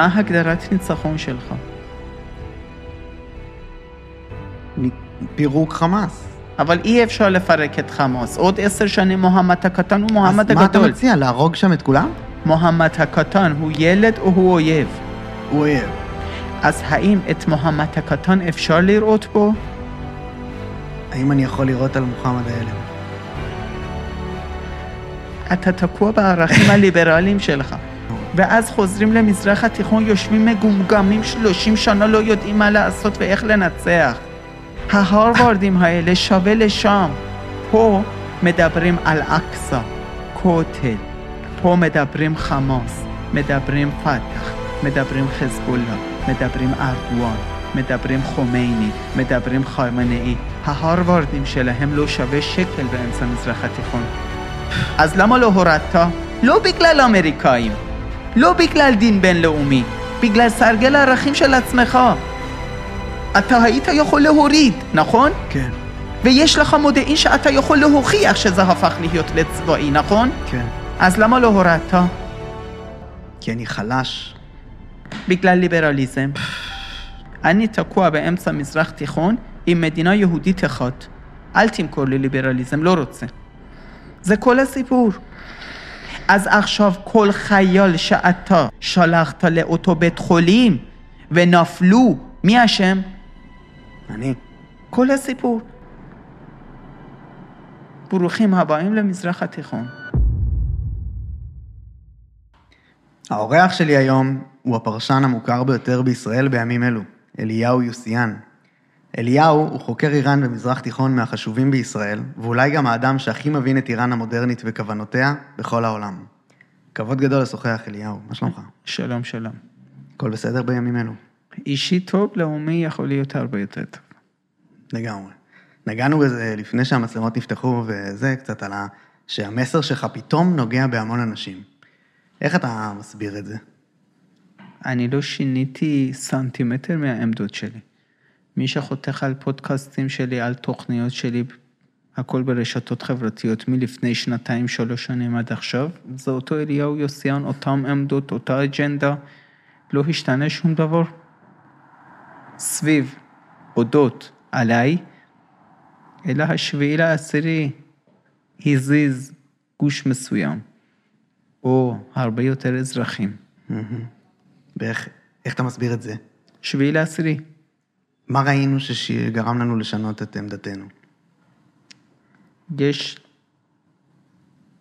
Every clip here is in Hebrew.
מה הגדרת ניצחון שלך? פירוק חמאס. אבל אי אפשר לפרק את חמאס. עוד עשר שנים מוחמד הקטן הוא מוחמד אז מה אתה הגדול. מציע, להרוג שם את כולם? מוחמד הקטן הוא ילד או הוא אויב? הוא אויב. אז האם את מוחמד הקטן אפשר לראות בו? האם אני יכול לראות על מוחמד הילד? אתה תקוע בערכים הליברליים שלך. ואז חוזרים למזרח התיכון, יושבים מגומגמים 30 שנה, לא יודעים מה לעשות ואיך לנצח. ההרווארדים האלה שווה לשם. פה מדברים על אקסא, כותל. פה מדברים חמאס, מדברים פתח, מדברים חזבאללה, מדברים ארדואן, מדברים חומייני, מדברים חמנאי. ההרווארדים שלהם לא שווה שקל באמצע המזרח התיכון. אז למה לא הורדת? לא בגלל האמריקאים, לא בגלל דין בינלאומי, בגלל סרגל הערכים של עצמך. אתה היית יכול להוריד, נכון? כן, ויש לך מודיעין שאתה יכול להוכיח שזה הפך להיות לצבאי, נכון? כן. אז למה לא הורדת? כי אני חלש. בגלל ליברליזם. אני תקוע באמצע מזרח תיכון עם מדינה יהודית אחת. אל תמכור לי ליברליזם, לא רוצה. זה כל הסיפור. אז עכשיו כל חייל שאתה שלחת לאותו בית חולים ונפלו, מי אשם? אני. כל הסיפור. ברוכים הבאים למזרח התיכון. האורח שלי היום הוא הפרשן המוכר ביותר בישראל בימים אלו, אליהו יוסיאן. אליהו הוא חוקר איראן במזרח תיכון מהחשובים בישראל, ואולי גם האדם שהכי מבין את איראן המודרנית וכוונותיה בכל העולם. כבוד גדול לשוחח, אליהו, מה שלומך? שלום, שלום. הכל בסדר בימים אלו? אישי טוב, לאומי יכול להיות הרבה יותר טוב. לגמרי. נגענו בזה לפני שהמצלמות נפתחו, וזה קצת עלה, שהמסר שלך פתאום נוגע בהמון אנשים. איך אתה מסביר את זה? אני לא שיניתי סנטימטר מהעמדות שלי. מי שחותך על פודקאסטים שלי, על תוכניות שלי, הכל ברשתות חברתיות מלפני שנתיים, שלוש שנים עד עכשיו, זה אותו אליהו יוסיאן, אותם עמדות, אותה אג'נדה, לא השתנה שום דבר. סביב, אודות, עליי, אלא השביעי לעשירי הזיז גוש מסוים, או הרבה יותר אזרחים. ואיך איך אתה מסביר את זה? שביעי לעשירי. מה ראינו שגרם לנו לשנות את עמדתנו? יש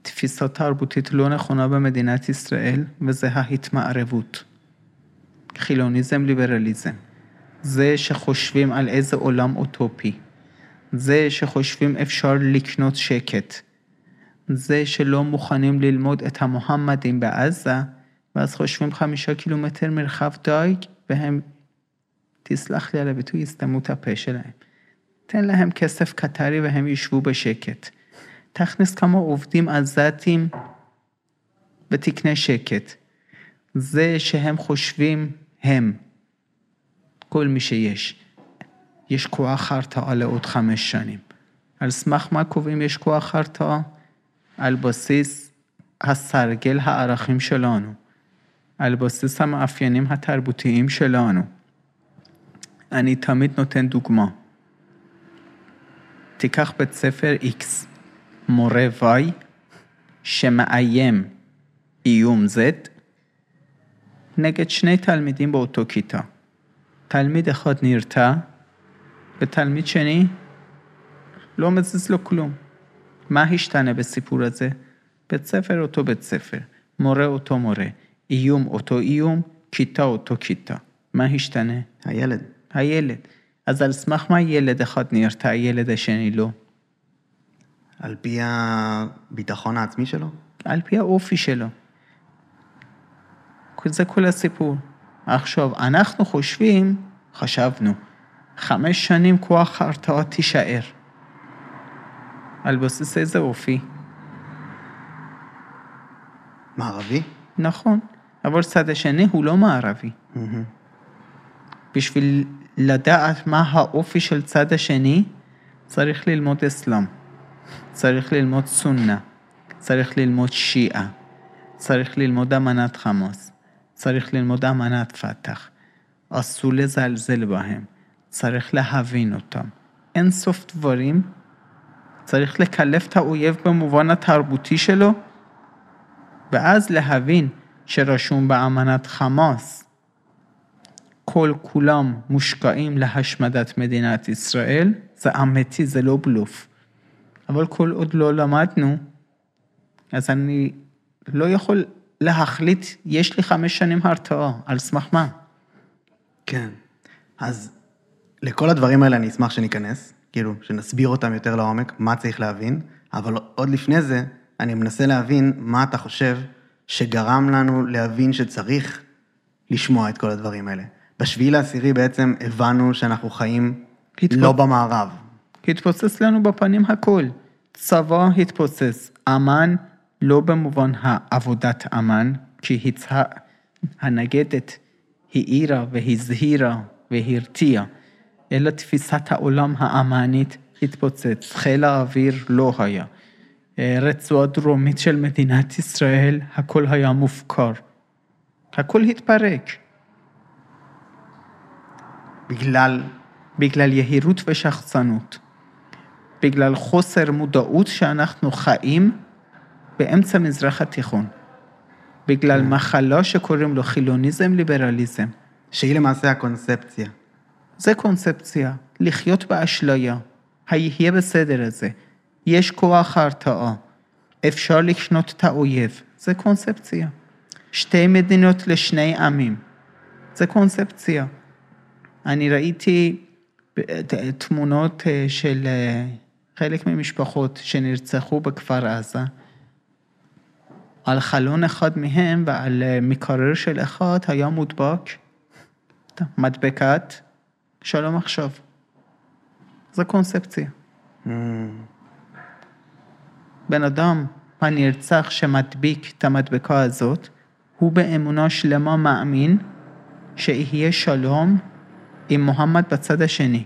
תפיסה תרבותית לא נכונה במדינת ישראל, וזה ההתמערבות. חילוניזם, ליברליזם. זה שחושבים על איזה עולם אוטופי. זה שחושבים אפשר לקנות שקט. זה שלא מוכנים ללמוד את המוחמדים בעזה, ואז חושבים חמישה קילומטר מרחב דייג, והם, תסלח לי על הביטוי, יסתמו את הפה שלהם. תן להם כסף קטרי והם ישבו בשקט. תכניס כמה עובדים עזתים ותקנה שקט. זה שהם חושבים הם, כל מי שיש. יש כוח הרתעה לעוד חמש שנים. על סמך מה קובעים יש כוח הרתעה? על בסיס הסרגל הערכים שלנו, על בסיס המאפיינים התרבותיים שלנו. אני תמיד נותן דוגמה. תיקח בית ספר X, מורה Y, שמאיים איום Z, נגד שני תלמידים באותו כיתה. תלמיד אחד נרתע, ותלמיד שני לא מזיז לו כלום. מה השתנה בסיפור הזה? בית ספר אותו בית ספר, מורה אותו מורה, איום אותו איום, כיתה אותו כיתה. מה השתנה? הילד. הילד. אז על סמך מה ילד אחד נרתע, הילד השני לא? על פי הביטחון העצמי שלו? על פי האופי שלו. זה כל הסיפור. עכשיו, אנחנו חושבים, חשבנו, חמש שנים כוח ההרתעה תישאר. על בסיס איזה אופי? מערבי? נכון, אבל צד השני הוא לא מערבי. בשביל לדעת מה האופי של צד השני, צריך ללמוד אסלאם, צריך ללמוד סונה, צריך ללמוד שיעה, צריך ללמוד אמנת חמאס, צריך ללמוד אמנת פתח. אסור לזלזל בהם. צריך להבין אותם. אין סוף דברים. צריך לקלף את האויב במובן התרבותי שלו, ואז להבין שרשום באמנת חמאס, כל כולם מושקעים להשמדת מדינת ישראל, זה אמיתי, זה לא בלוף. אבל כל עוד לא למדנו, אז אני לא יכול להחליט, יש לי חמש שנים הרתעה, על סמך מה? כן. אז לכל הדברים האלה אני אשמח שניכנס, כאילו, שנסביר אותם יותר לעומק, מה צריך להבין, אבל עוד לפני זה, אני מנסה להבין מה אתה חושב שגרם לנו להבין שצריך לשמוע את כל הדברים האלה. בשביעי לעשירי בעצם הבנו שאנחנו חיים התפוצ... לא במערב. התפוצץ לנו בפנים הכל. צבא התפוצץ, אמן לא במובן העבודת אמן, כי הצה... הנגדת העירה והזהירה והרתיעה, אלא תפיסת העולם האמנית התפוצץ. חיל האוויר לא היה. רצועה דרומית של מדינת ישראל, הכל היה מופקר. הכל התפרק. בגלל, בגלל יהירות ושחצנות. בגלל חוסר מודעות שאנחנו חיים באמצע מזרח התיכון. בגלל מחלה שקוראים לו חילוניזם ליברליזם. שהיא למעשה הקונספציה. זה קונספציה, לחיות באשליה. היהיה בסדר הזה. יש כוח הרתעה. אפשר לקנות את האויב. זה קונספציה. שתי מדינות לשני עמים. זה קונספציה. אני ראיתי תמונות אה, של אה, חלק ממשפחות שנרצחו בכפר עזה. על חלון אחד מהם ועל אה, מקרר של אחד היה מודבק מדבקת שלום עכשיו. זו קונספציה. Mm, בן אדם הנרצח שמדביק את המדבקה הזאת, הוא באמונה שלמה מאמין שיהיה שלום עם מוחמד בצד השני.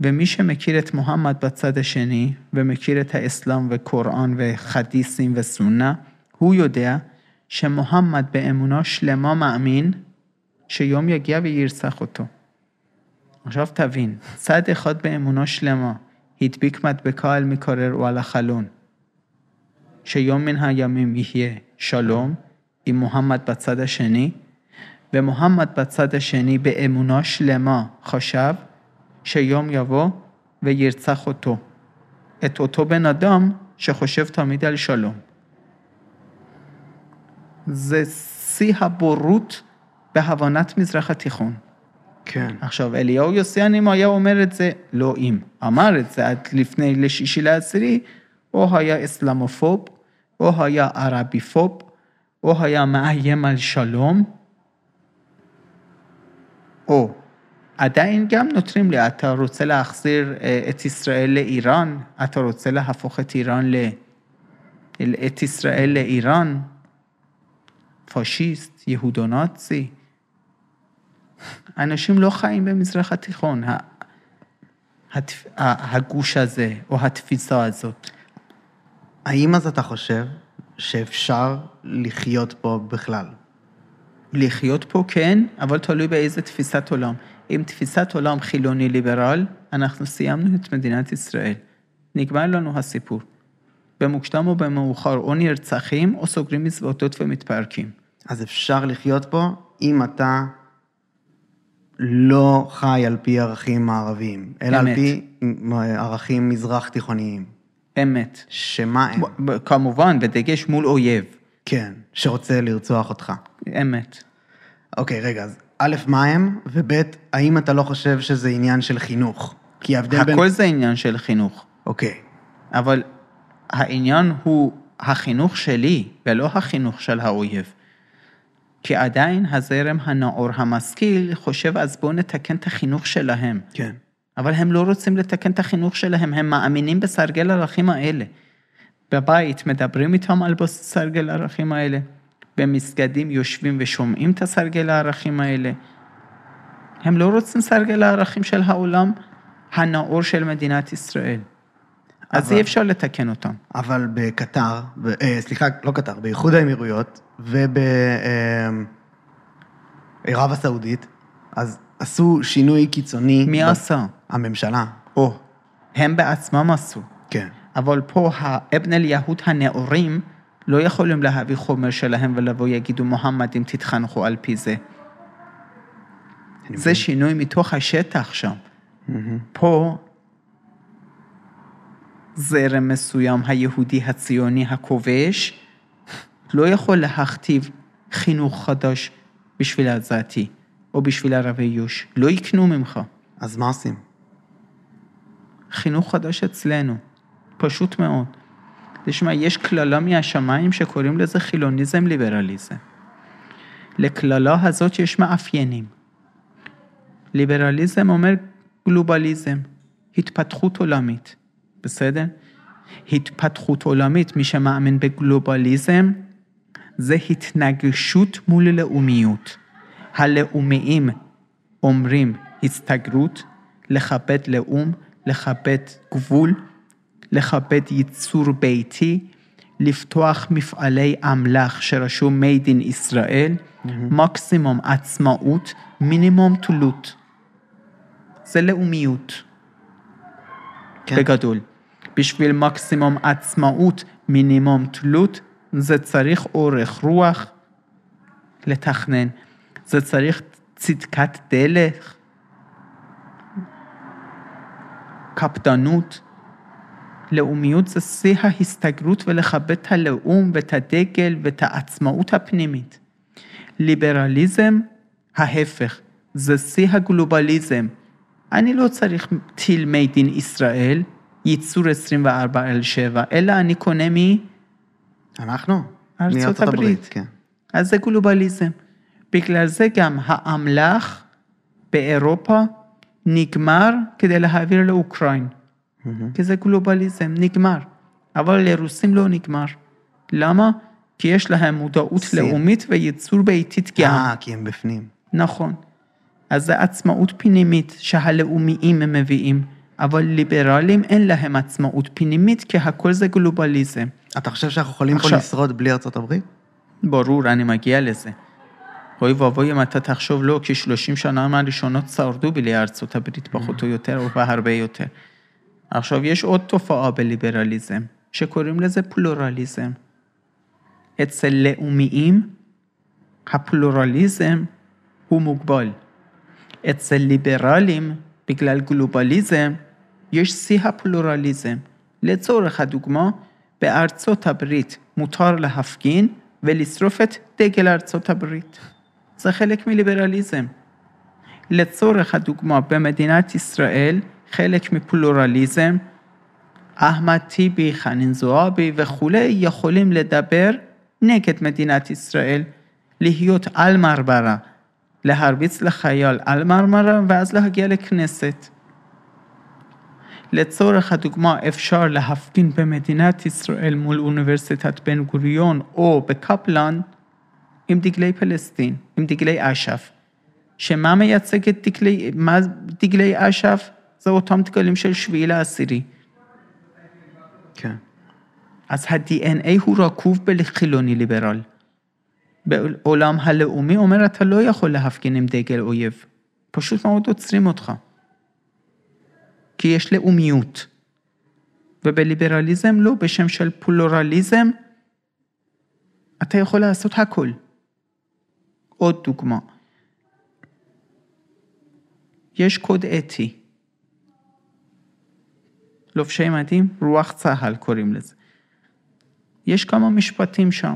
ומי שמכיר את מוחמד בצד השני, ומכיר את האסלאם וקוראן וחדיסים וסונה, הוא יודע שמוחמד באמונה שלמה מאמין שיום יגיע וירצח אותו. עכשיו תבין, צד אחד באמונה שלמה הדביק מדבקה על מקרר או על החלון, שיום מן הימים יהיה שלום עם מוחמד בצד השני, ומוחמד בצד השני באמונה שלמה חשב שיום יבוא וירצח אותו. את אותו בן אדם שחושב תמיד על שלום. זה שיא הבורות בהבנת מזרח התיכון. כן. עכשיו, אליהו יוסיאן, אם היה אומר את זה, לא אם, אמר את זה עד לפני לשישי לעשירי, או היה אסלאמופוב, או היה ערביפוב, או היה מאיים על שלום, או עדיין גם נותרים לי, אתה רוצה להחזיר אה, את ישראל לאיראן, אתה רוצה להפוך את איראן ל... את ישראל לאיראן, פשיסט, יהודו-נאצי. אנשים לא חיים במזרח התיכון, התפ- הגוש הזה, או התפיסה הזאת. האם אז אתה חושב שאפשר לחיות פה בכלל? לחיות פה כן, אבל תלוי באיזה תפיסת עולם. עם תפיסת עולם חילוני ליברל, אנחנו סיימנו את מדינת ישראל. נגמר לנו הסיפור. במוקדם או במאוחר או נרצחים או סוגרים מזוודות ומתפרקים. אז אפשר לחיות פה אם אתה לא חי על פי ערכים מערביים, אלא על אמת. פי ערכים מזרח תיכוניים. אמת. שמה הם? כמובן, בדגש מול אויב. כן, שרוצה לרצוח אותך. אמת. אוקיי, רגע, אז א', מה הם, וב', האם אתה לא חושב שזה עניין של חינוך? כי ההבדל בין... הכל זה עניין של חינוך. אוקיי, אבל העניין הוא החינוך שלי ולא החינוך של האויב. כי עדיין הזרם הנאור המשכיל חושב אז בואו נתקן את החינוך שלהם. כן. אבל הם לא רוצים לתקן את החינוך שלהם, הם מאמינים בסרגל הערכים האלה. בבית מדברים איתם על סרגל הערכים האלה. במסגדים יושבים ושומעים את הסרגל הערכים האלה. הם לא רוצים סרגל הערכים של העולם הנאור של מדינת ישראל. אז אבל- אי אפשר לתקן אותם. אבל בקטר, ב- אה, סליחה, לא קטר, באיחוד האמירויות ובערב הסעודית, אז עשו שינוי קיצוני. מי ב- עשה? הממשלה. או, הם בעצמם עשו. כן. אבל פה האבן אל-יהוד הנאורים לא יכולים להביא חומר שלהם ולבוא יגידו מוחמדים תתחנכו על פי זה. זה. שינוי מתוך השטח שם. מהמם. פה זרם מסוים, היהודי הציוני הכובש, לא יכול להכתיב חינוך חדש בשביל העזתי או בשביל ערבי יוש. לא יקנו ממך. אז מה עושים? חינוך חדש אצלנו, פשוט מאוד. תשמע, יש קללה מהשמיים שקוראים לזה חילוניזם ליברליזם. לקללה הזאת יש מאפיינים. ליברליזם אומר גלובליזם, התפתחות עולמית, בסדר? התפתחות עולמית, מי שמאמין בגלובליזם, זה התנגשות מול לאומיות. הלאומיים אומרים הסתגרות, לכבד לאום, לכבד גבול, לכבד ייצור ביתי, לפתוח מפעלי אמל"ח שרשום made in ישראל, מקסימום עצמאות, מינימום תלות. זה לאומיות. כן. בגדול. בשביל מקסימום עצמאות, מינימום תלות, זה צריך אורך רוח לתכנן. זה צריך צדקת דרך, קפדנות. לאומיות זה שיא ההסתגרות ולכבד את הלאום ואת הדגל ואת העצמאות הפנימית. ליברליזם, ההפך, זה שיא הגלובליזם. אני לא צריך טיל מייד אין ישראל, ייצור 24 על 7, אלא אני קונה מי? אנחנו? ארצות מארצות הברית. כן. אז זה גלובליזם. בגלל זה גם האמל"ח באירופה נגמר כדי להעביר לאוקראין. מהמם. כי זה גלובליזם, נגמר. אבל לרוסים לא נגמר. למה? כי יש להם מודעות סין. לאומית וייצור ביתית גם. אה, כי הם בפנים. נכון. אז זה עצמאות פנימית שהלאומיים הם מביאים, אבל ליברלים אין להם עצמאות פנימית, כי הכל זה גלובליזם. אתה חושב שאנחנו יכולים פה עכשיו- לשרוד בלי ארצות הברית? ברור, אני מגיע לזה. אוי ואבוי אם אתה תחשוב לא, כי 30 שנה מהראשונות שרדו בלי ארצות הברית, פחות או יותר, או בהרבה יותר. עכשיו, יש עוד תופעה בליברליזם, שקוראים לזה פלורליזם. אצל לאומיים, הפלורליזם הוא מוגבל. אצל ליברלים, בגלל גלובליזם, יש שיא הפלורליזם. לצורך הדוגמה, בארצות הברית מותר להפגין ולשרוף את דגל ארצות הברית. זה חלק מליברליזם. לצורך הדוגמה, במדינת ישראל, חלק מפלורליזם, אחמד טיבי, חנין זועבי וכולי, יכולים לדבר נגד מדינת ישראל, להיות על מרמרה, להרביץ לחייל על מרמרה ואז להגיע לכנסת. לצורך הדוגמה אפשר להפגין במדינת ישראל מול אוניברסיטת בן גוריון או בקפלן עם דגלי פלסטין, עם דגלי אש"ף. שמה מייצג את דגלי, מה דגלי אש"ף? זה אותם דגלים של שביעי לעשירי. כן. אז ה-DNA הוא רקוב בחילוני ליברל. בעולם הלאומי אומר אתה לא יכול להפגין עם דגל אויב. פשוט מאוד עוצרים אותך. כי יש לאומיות. ובליברליזם לא, בשם של פלורליזם, אתה יכול לעשות הכל. עוד דוגמה. יש קוד אתי. לובשי מדים, רוח צה"ל קוראים לזה. יש כמה משפטים שם.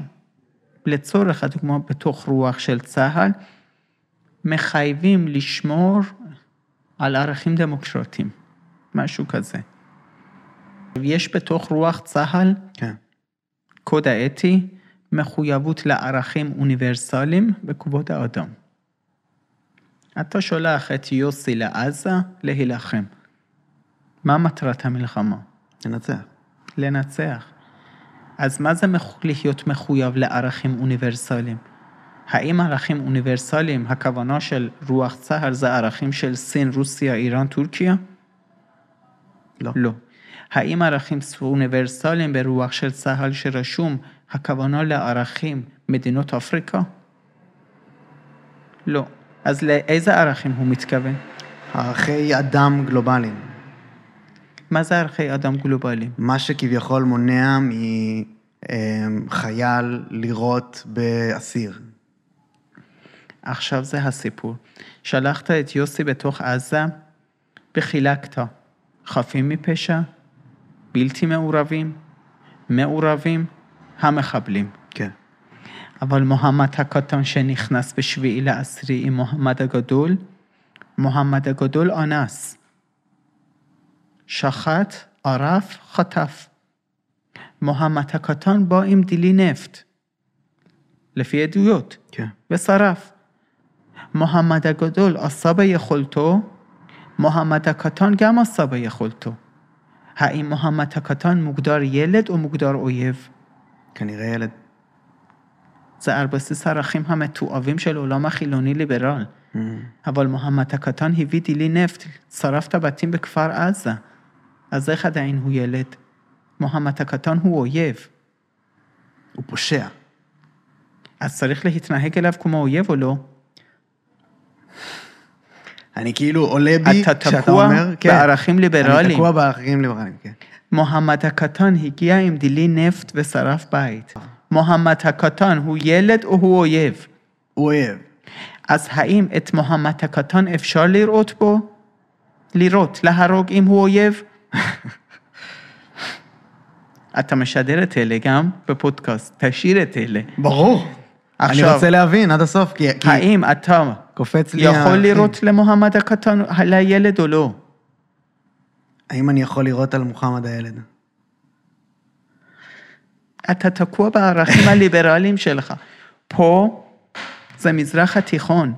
לצורך הדוגמה, בתוך רוח של צה"ל, מחייבים לשמור על ערכים דמוקרטיים, משהו כזה. יש בתוך רוח צה"ל כן. קוד האתי, מחויבות לערכים אוניברסליים וכבוד האדם. אתה שולח את יוסי לעזה להילחם. מה מטרת המלחמה? ננצח. לנצח. אז מה זה להיות מחויב לערכים אוניברסליים? האם ערכים אוניברסליים, הכוונה של רוח צה"ל זה ערכים של סין, רוסיה, איראן, טורקיה? לא. לא. האם ערכים אוניברסליים ברוח של צה"ל שרשום הכוונה לערכים מדינות אפריקה? לא. אז לאיזה ערכים הוא מתכוון? ערכי אדם גלובליים. מה זה ערכי אדם גלובליים? מה שכביכול מונע מחייל לירות באסיר. עכשיו זה הסיפור. שלחת את יוסי בתוך עזה וחילקת חפים מפשע, בלתי מעורבים, מעורבים, המחבלים. כן. אבל מוחמד הקטן שנכנס בשביעי לעשירי עם מוחמד הגדול, מוחמד הגדול אנס. שחט, ערף, חטף. מוחמד הקטן בא עם דילי נפט, לפי עדויות, כן. ושרף. מוחמד הגדול עשה ביכולתו, מוחמד הקטן גם עשה ביכולתו. האם מוחמד הקטן מוגדר ילד או מוגדר אויב? כנראה ילד. זה על בסיס הערכים המתועבים של עולם החילוני ליברל. Mm. אבל מוחמד הקטן הביא דילי נפט, שרף את הבתים בכפר עזה. אז איך עדיין הוא ילד? מוחמד הקטן הוא אויב. הוא פושע. אז צריך להתנהג אליו כמו אויב או לא? אני כאילו עולה בי אתה כשאתה תקוע אומר, כן. בערכים אני ליברליים. תקוע בערכים ליברליים, כן. מוחמד הקטן הגיע עם דילי נפט ושרף בית. מוחמד הקטן הוא ילד או הוא אויב? הוא אויב. אז האם את מוחמד הקטן אפשר לראות בו? לירות, להרוג אם הוא אויב? אתה משדר את אלה גם בפודקאסט, תשאיר את אלה. ברור. אני עכשיו- רוצה להבין עד הסוף, כי האם אתה קופץ לי... יכול הערכים. לירות למוחמד הקטן, לילד או לא? האם אני יכול לירות על מוחמד הילד? אתה תקוע בערכים הליברליים שלך. פה זה מזרח התיכון.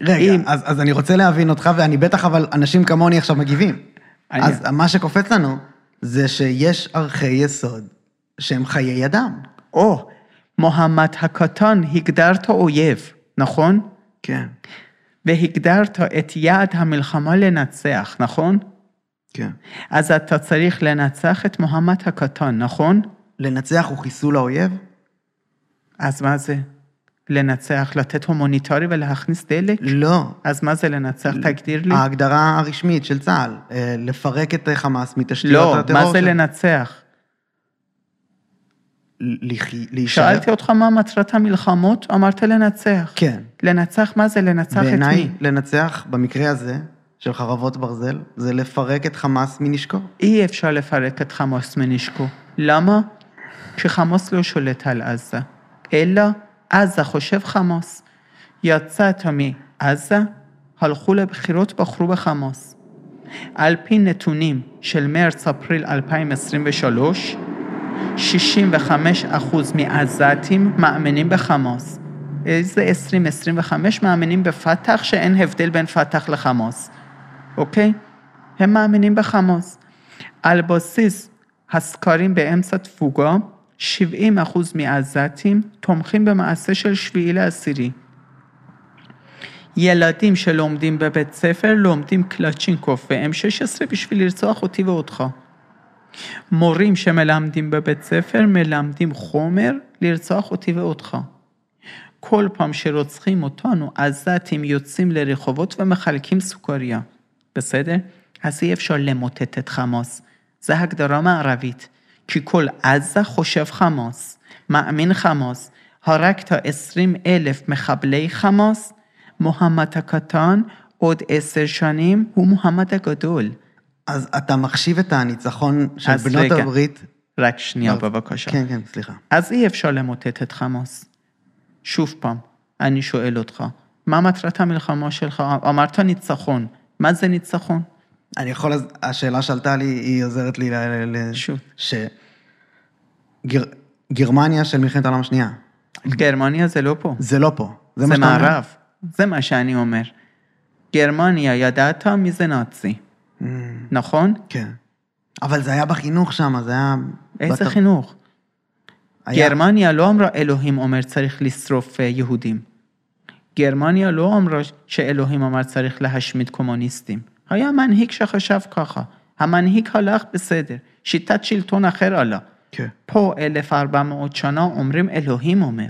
רגע, אם- אז, אז אני רוצה להבין אותך, ואני בטח, אבל אנשים כמוני עכשיו מגיבים. אז מה שקופץ לנו, זה שיש ערכי יסוד שהם חיי אדם. או, מוחמד הקטן הגדרת אויב, נכון? כן, והגדרת את יעד המלחמה לנצח, נכון? כן. אז אתה צריך לנצח את מוחמד הקטן, נכון? לנצח הוא חיסול האויב? אז מה זה? לנצח, לתת הומניטרי ולהכניס דלק? לא. אז מה זה לנצח? תגדיר לי. ההגדרה הרשמית של צה"ל, אה, לפרק את חמאס מתשתיות לא, הטרור. מה זה של- לנצח? להישאר... שאלתי אותך מה מטרת המלחמות, אמרת לנצח. כן. לנצח מה זה? לנצח את בעיניי, מי? לנצח, במקרה הזה, של חרבות ברזל, זה לפרק את חמאס מנשקו. אי אפשר לפרק את חמאס מנשקו. למה? שחמאס לא שולט על עזה, אלא עזה חושב חמאס. יצאת מעזה, הלכו לבחירות, בחרו בחמאס. על פי נתונים של מרץ-אפריל 2023, 65% מעזתים מאמינים בחמאס. איזה 20-25 מאמינים בפת"ח שאין הבדל בין פת"ח לחמאס, אוקיי? הם מאמינים בחמאס. על בסיס הסקרים באמצע תפוגה, 70% מעזתים תומכים במעשה של שביעי לעשירי. ילדים שלומדים בבית ספר לומדים קלצ'ינקוף ו-M16 בשביל לרצוח אותי ואותך. מורים שמלמדים בבית ספר מלמדים חומר לרצוח אותי ואותך. כל פעם שרוצחים אותנו, עזתים יוצאים לרחובות ומחלקים סוכריה. בסדר? אז אי אפשר למוטט את חמאס. זה הגדרה מערבית. כי כל עזה חושב חמאס, מאמין חמאס. הרגת 20 אלף מחבלי חמאס, מוחמד הקטן עוד עשר שנים הוא מוחמד הגדול. אז אתה מחשיב את הניצחון של בנות רגע. הברית... רק שנייה אז- בבקשה. כן, כן, סליחה. אז אי אפשר למוטט את חמאס. שוב פעם, אני שואל אותך, מה מטרת המלחמה שלך? אמרת ניצחון, מה זה ניצחון? אני יכול, השאלה שעלתה לי, היא עוזרת לי ל... שוב. ש... גר... גרמניה של מלחמת העולם השנייה, גרמניה זה לא פה, זה לא פה. זה, מה שאתה אומר? מערב, זה מה שאני אומר. גרמניה, ידעת מי זה נאצי, Mm, נכון? כן. אבל זה היה בחינוך שם, זה היה... איזה בת- חינוך? היה- גרמניה לא אמרה אלוהים אומר צריך לשרוף אה, יהודים. גרמניה לא אמרה שאלוהים אמר צריך להשמיד קומוניסטים. היה מנהיג שחשב ככה. המנהיג הלך בסדר, שיטת שלטון אחר עלה. כן. פה 1400 שנה אומרים אלוהים אומר.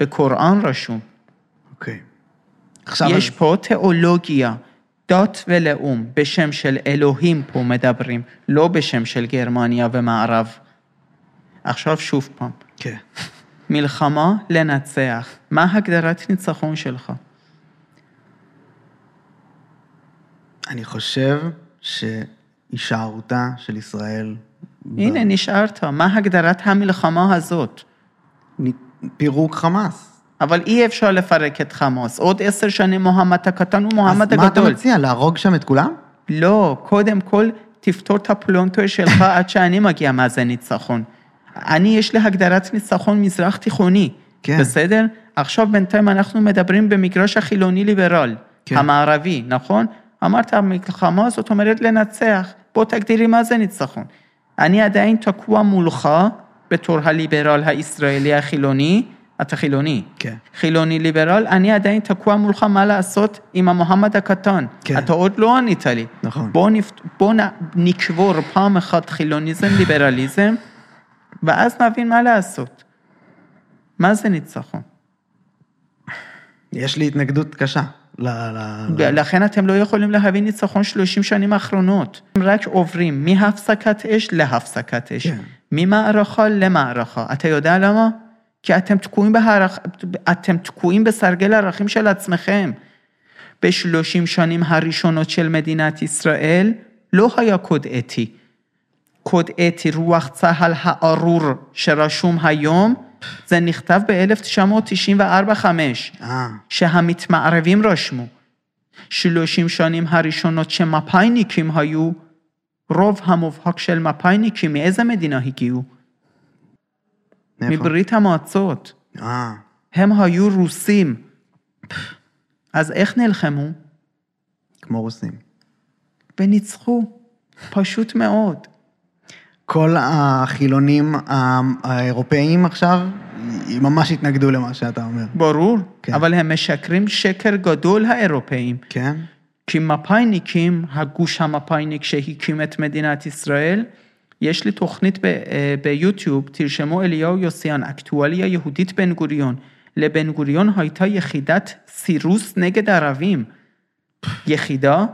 בקוראן רשום. אוקיי. עכשיו... יש פה תיאולוגיה, דת ולאום, בשם של אלוהים פה מדברים, לא בשם של גרמניה ומערב. עכשיו שוב פעם, כן. מלחמה לנצח, מה הגדרת ניצחון שלך? אני חושב שהישארותה של ישראל... ב- הנה, נשארת, מה הגדרת המלחמה הזאת? פירוק חמאס. אבל אי אפשר לפרק את חמאס. עוד עשר שנים מוחמד הקטן אז ומוחמד מה אתה הגדול. מציע, להרוג שם את כולם? לא, קודם כל תפתור את הפלונטר שלך עד שאני מגיע מה זה ניצחון. אני, יש לי הגדרת ניצחון מזרח תיכוני, כן. בסדר? עכשיו בינתיים אנחנו מדברים במגרש החילוני-ליברל, כן. המערבי, נכון? אמרת המלחמה זאת אומרת לנצח, בוא תגדירי מה זה ניצחון. אני עדיין תקוע מולך בתור הליברל הישראלי החילוני, אתה חילוני. כן. חילוני ליברל, אני עדיין תקוע מולך מה לעשות עם המוחמד הקטן. כן. אתה עוד לא ענית לי. נכון. בוא, נפ... בוא נ... נקבור פעם אחת חילוניזם, ליברליזם, ואז נבין מה לעשות. מה זה ניצחון? יש לי התנגדות קשה. ל... ולכן אתם לא יכולים להבין ניצחון 30 שנים האחרונות. הם רק עוברים מהפסקת אש להפסקת אש. כן. ממערכה למערכה. אתה יודע למה? כי אתם תקועים, בהערכ... אתם תקועים בסרגל הערכים של עצמכם. בשלושים שנים הראשונות של מדינת ישראל לא היה קוד אתי. קוד אתי רוח צה"ל הארור שרשום היום, זה נכתב ב-1994-5. אה, שהמתמערבים רשמו. שלושים שנים הראשונות שמפאיניקים היו, רוב המובהק של מפאיניקים מאיזה מדינה הגיעו? מאיפה? מברית המועצות. אה, הם היו רוסים. אז איך נלחמו? כמו רוסים. וניצחו. פשוט מאוד. כל החילונים האירופאים עכשיו, ממש התנגדו למה שאתה אומר. ברור. כן. אבל הם משקרים שקר גדול האירופאים. כן? כי מפאיניקים, הגוש המפאיניק שהקים את מדינת ישראל, יש לי תוכנית ב- אה, ביוטיוב, תרשמו אליהו יוסיאן, אקטואליה יהודית בן גוריון. לבן גוריון הייתה יחידת סירוס נגד ערבים. יחידה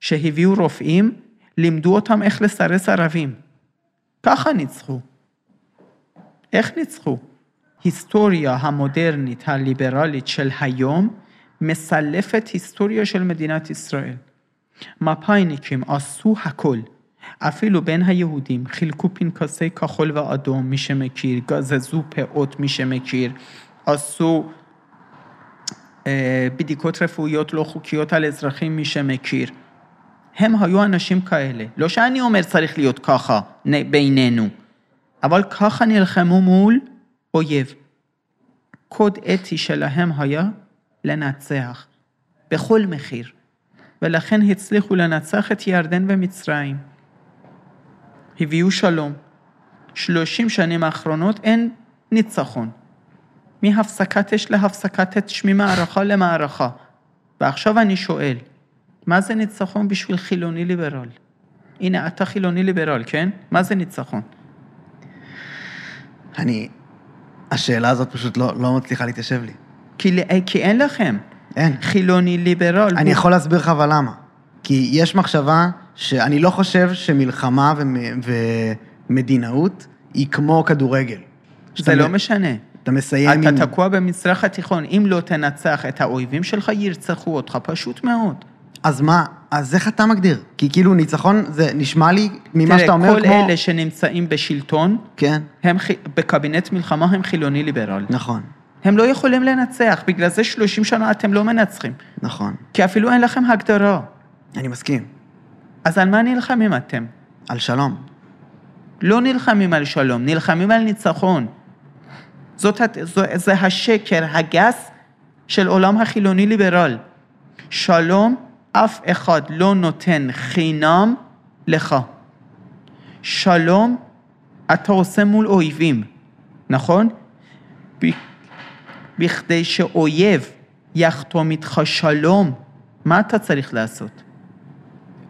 שהביאו רופאים, לימדו אותם איך לסרס ערבים. ככה ניצחו. איך ניצחו? היסטוריה המודרנית הליברלית של היום מסלפת היסטוריה של מדינת ישראל. מפאיניקים עשו הכל. אפילו בין היהודים חילקו פנקסי כחול ואדום, מי שמכיר, גזזו פאות, מי שמכיר, עשו אה, בדיקות רפואיות לא חוקיות על אזרחים, מי שמכיר. הם היו אנשים כאלה. לא שאני אומר צריך להיות ככה בינינו, אבל ככה נלחמו מול אויב. קוד אתי שלהם היה לנצח, בכל מחיר. ולכן הצליחו לנצח את ירדן ומצרים. הביאו שלום. שלושים שנים האחרונות אין ניצחון. מהפסקת אש להפסקת אש, ממערכה למערכה. ועכשיו אני שואל, מה זה ניצחון בשביל חילוני ליברל? הנה, אתה חילוני ליברל, כן? מה זה ניצחון? אני... השאלה הזאת פשוט לא, לא מצליחה להתיישב לי. כי, ל- כי אין לכם. אין. חילוני ליברל. אני הוא- יכול להסביר לך אבל למה. כי יש מחשבה שאני לא חושב שמלחמה ומ- ומדינאות היא כמו כדורגל. זה לא מ- משנה. אתה מסיים עם... אתה תקוע במזרח התיכון, אם לא תנצח את האויבים שלך, ירצחו אותך, פשוט מאוד. אז מה, אז איך אתה מגדיר? כי כאילו ניצחון, זה נשמע לי ממה שאתה אומר תראה, כל כמו... אלה שנמצאים בשלטון, כן, הם בקבינט מלחמה הם חילוני ליברל. נכון, הם לא יכולים לנצח, בגלל זה 30 שנה אתם לא מנצחים. נכון. כי אפילו אין לכם הגדרה. אני מסכים. אז על מה נלחמים אתם? על שלום. לא נלחמים על שלום, נלחמים על ניצחון. זאת, זו, זה השקר הגס של עולם החילוני ליברל. שלום, אף אחד לא נותן חינם לך. שלום, אתה עושה מול אויבים, נכון? ב- בכדי שאויב יחתום איתך שלום, מה אתה צריך לעשות?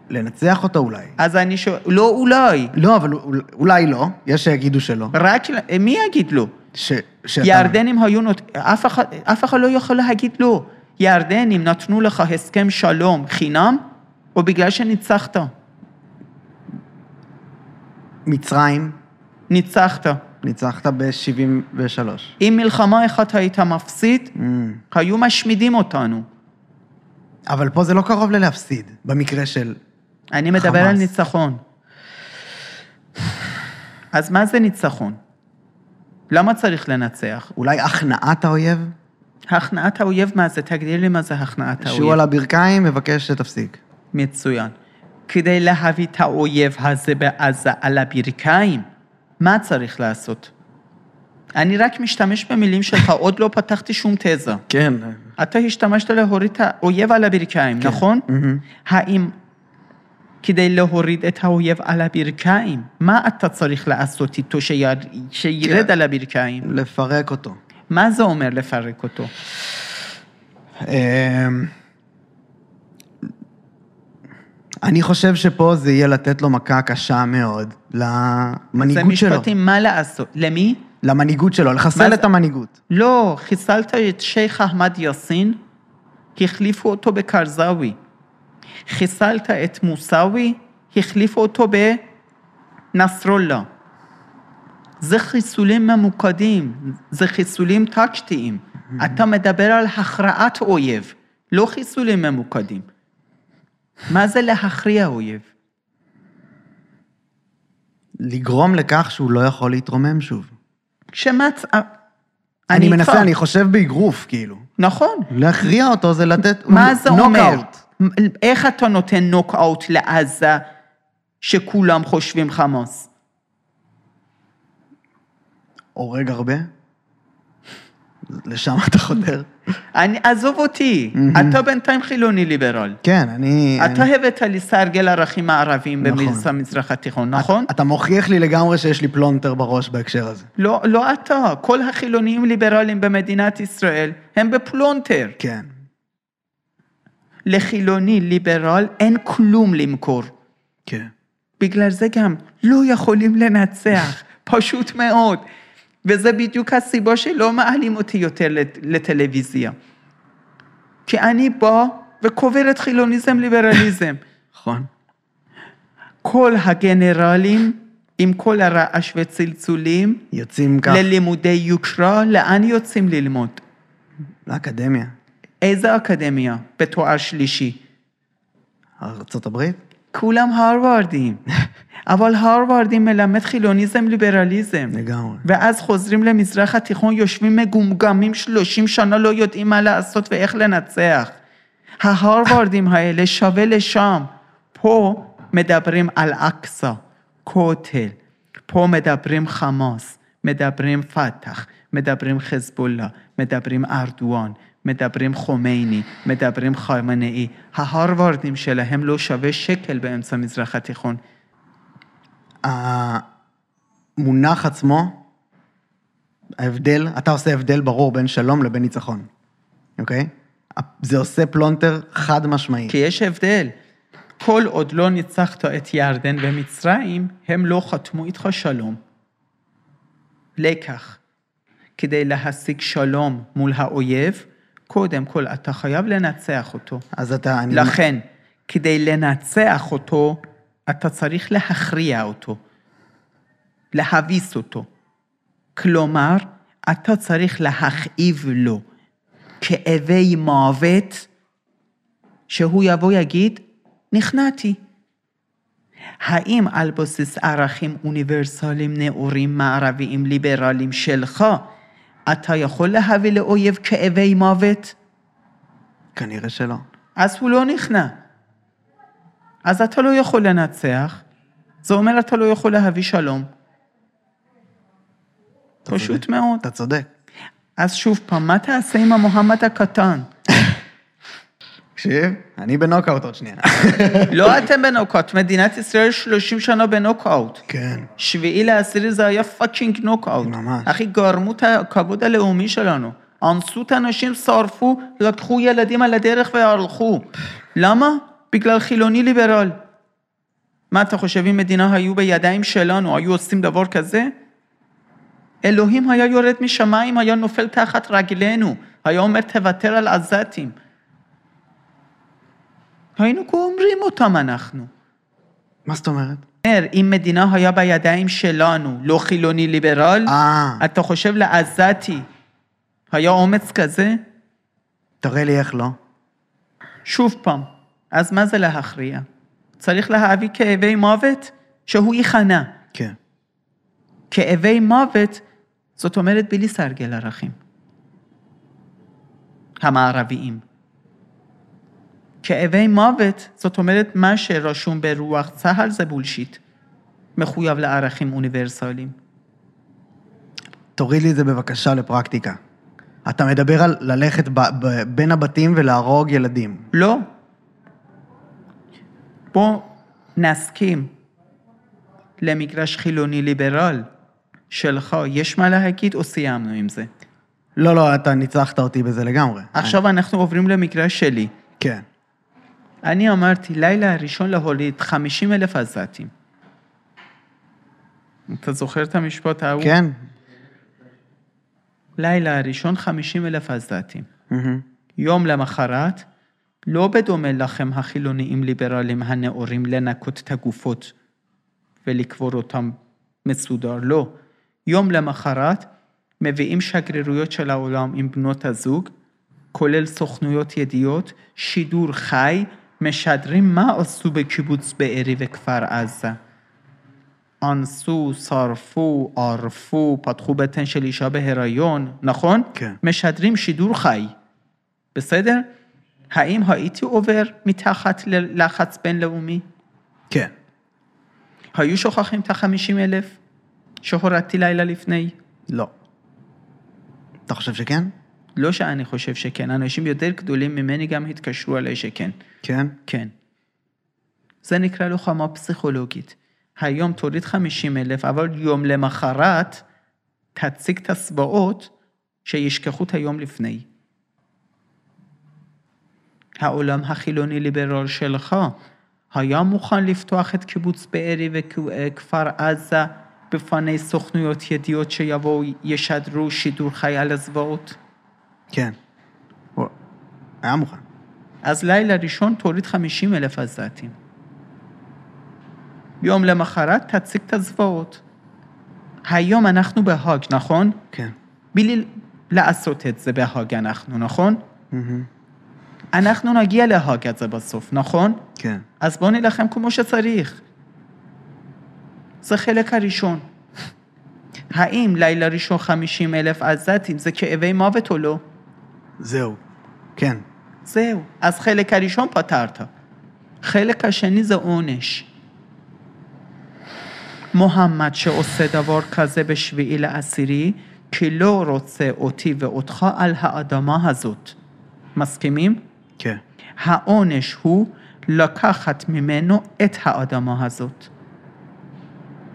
לנצח אותו אולי. אז אני שואל, לא אולי, לא, אבל אול- אולי לא, יש שיגידו שלא. רק, מי יגיד לא? ש... שאתה... ירדנים היו נות... אף אחד, אף אחד לא יכול להגיד לא. ירדנים נתנו לך הסכם שלום חינם, או בגלל שניצחת. מצרים, ניצחת. ניצחת ב-73. אם מלחמה אחת היית מפסיד, היו משמידים אותנו. אבל פה זה לא קרוב ללהפסיד, במקרה של... אני מדבר חמאס. על ניצחון. אז מה זה ניצחון? למה צריך לנצח? אולי הכנעת האויב? הכנעת האויב מה זה? תגדיר לי מה זה הכנעת האויב. שהוא על הברכיים מבקש שתפסיק. מצוין. כדי להביא את האויב הזה בעזה על הברכיים, מה צריך לעשות? אני רק משתמש במילים שלך, עוד לא פתחתי שום תזה. כן. אתה השתמשת להוריד את האויב על הברכיים, נכון? מהמם. האם כדי להוריד את האויב על הברכיים, מה אתה צריך לעשות איתו שיר... שירד כן. על הברכיים? לפרק אותו. מה זה אומר לפרק אותו? אמ, אני חושב שפה זה יהיה לתת לו מכה קשה מאוד זה למנהיגות שלו. משפטים, מה לעשות? למי? למנהיגות שלו, לחסל זה- את המנהיגות. לא, חיסלת את שייח' אחמד יאסין, החליפו אותו בקרזאווי. חיסלת את מוסאווי, החליפו אותו בנסרוללה. זה חיסולים ממוקדים, זה חיסולים טקטיים. אתה מדבר על הכרעת אויב, לא חיסולים ממוקדים. מה זה להכריע אויב? לגרום לכך שהוא לא יכול להתרומם שוב. כשמצ... אני מנסה, איתך. אני חושב באגרוף, כאילו. נכון. להכריע אותו זה לתת מה זה אומר? איך אתה נותן נוקאוט לעזה שכולם חושבים חמאס? הורג הרבה? לשם אתה חותר? אני, עזוב אותי, אתה בינתיים חילוני ליברל. כן, אני... אתה הבאת לי סרגל ערכים מערביים נכון. במזרח התיכון, נכון? אתה מוכיח לי לגמרי שיש לי פלונטר בראש בהקשר הזה. לא, לא אתה, כל החילונים ליברלים במדינת ישראל הם בפלונטר. כן. לחילוני ליברל אין כלום למכור. כן. בגלל זה גם לא יכולים לנצח, פשוט מאוד. וזה בדיוק הסיבה שלא מעלים אותי יותר לט- לטלוויזיה. כי אני בא וקובר את חילוניזם ליברליזם. נכון. כל הגנרלים עם כל הרעש וצלצולים יוצאים כך ללימודי יוקרה, לאן יוצאים ללמוד? לאקדמיה. איזה אקדמיה בתואר שלישי? ארצות הברית? כולם הרווארדים. אבל הרווארדים מלמד חילוניזם ליברליזם. לגמרי. ואז חוזרים למזרח התיכון, יושבים מגומגמים 30 שנה, לא יודעים מה לעשות ואיך לנצח. ההרווארדים האלה שווה לשם. פה מדברים על אקצא, כותל. פה מדברים חמאס, מדברים פת"ח, מדברים חזבאללה, מדברים ארדואן, מדברים חומייני, מדברים חמנאי. ההרווארדים שלהם לא שווה שקל באמצע המזרח התיכון. המונח עצמו, ההבדל, אתה עושה הבדל ברור בין שלום לבין ניצחון, אוקיי? זה עושה פלונטר חד משמעי. כי יש הבדל. כל עוד לא ניצחת את ירדן ומצרים, הם לא חתמו איתך שלום. לקח. כדי להשיג שלום מול האויב, קודם כל אתה חייב לנצח אותו. אז אתה... אני... לכן, כדי לנצח אותו, אתה צריך להכריע אותו, להביס אותו. כלומר, אתה צריך להכאיב לו כאבי מוות, שהוא יבוא יגיד, נכנעתי. האם על בסיס ערכים אוניברסליים נאורים מערביים ליברליים שלך, אתה יכול להביא לאויב כאבי מוות? כנראה שלא. אז הוא לא נכנע. אז אתה לא יכול לנצח, זה אומר אתה לא יכול להביא שלום. פשוט מאוד. אתה צודק. אז שוב פעם, מה תעשה עם המוחמד הקטן? תקשיב, אני בנוקאוט עוד שנייה. לא אתם בנוקאוט, מדינת ישראל 30 שנה בנוקאוט. כן. שביעי לעשירי זה היה fucking נוקאוט. ממש. אחי, גמרו את הכבוד הלאומי שלנו. אנסו את האנשים, שרפו, לקחו ילדים על הדרך והלכו. למה? בגלל חילוני ליברל. מה אתה חושב אם מדינה היו בידיים שלנו, היו עושים דבר כזה? אלוהים היה יורד משמיים, היה נופל תחת רגלינו, היה אומר תוותר על עזתים. היינו גומרים אותם אנחנו. מה זאת אומרת? אומר, אם מדינה היה בידיים שלנו, לא חילוני ליברל, אה, אתה חושב לעזתי, היה אומץ כזה? תראה לי איך לא. שוב פעם, אז מה זה להכריע? צריך להביא כאבי מוות שהוא ייכנע. כן. כאבי מוות, זאת אומרת בלי סרגל ערכים. המערביים. כאבי מוות, זאת אומרת מה שרשום ברוח צה"ל זה בולשיט. מחויב לערכים אוניברסליים. תוריד לי את זה בבקשה לפרקטיקה. אתה מדבר על ללכת ב- ב- בין הבתים ולהרוג ילדים. לא. בוא נסכים למגרש חילוני ליברל שלך, יש מה להגיד או סיימנו עם זה? לא, לא, אתה ניצחת אותי בזה לגמרי. עכשיו אנחנו עוברים למגרש שלי. כן. אני אמרתי, לילה הראשון להוליד 50 אלף עזתים. אתה זוכר את המשפט ההוא? כן? לילה הראשון 50 אלף עזתים. יום למחרת, לא בדומה לכם החילוניים ליברלים הנאורים לנקות את הגופות ולקבור אותם מסודר, לא. יום למחרת מביאים שגרירויות של העולם עם בנות הזוג, כולל סוכנויות ידיעות, שידור חי, משדרים מה עשו בקיבוץ בארי וכפר עזה. אנסו, שרפו, ערפו, פתחו בטן של אישה בהיריון, נכון? כן. משדרים שידור חי. בסדר? האם הייתי עובר מתחת ללחץ בינלאומי? כן. היו שוכחים את החמישים אלף שהורדתי לילה לפני? לא. אתה חושב שכן? לא שאני חושב שכן, אנשים יותר גדולים ממני גם התקשרו עליי שכן. כן? כן. זה נקרא לוחמה פסיכולוגית. היום תוריד 50 אלף, אבל יום למחרת תציג את הסבאות שישכחו את היום לפני. העולם החילוני ליברל שלך היה מוכן לפתוח את קיבוץ בארי וכפר עזה בפני סוכנויות ידיעות שיבואו ישדרו שידור חי על הזוועות? כן. הוא היה מוכן. אז לילה ראשון תוריד 50 אלף עזתים. יום למחרת תציג את הזוועות. היום אנחנו בהאג, נכון? כן. בלי לעשות את זה בהאג אנחנו, נכון? מהמם. אנחנו נגיע להאג את זה בסוף, נכון? כן. אז בואו נילחם כמו שצריך. זה חלק הראשון. האם לילה ראשון 50 אלף עזתים זה כאבי מוות או לא? זהו. כן. זהו. אז חלק הראשון פתרת. חלק השני זה עונש. מוחמד שעושה דבר כזה בשביעי לעשירי, כי לא רוצה אותי ואותך על האדמה הזאת. מסכימים? כן. העונש הוא לקחת ממנו את האדמה הזאת.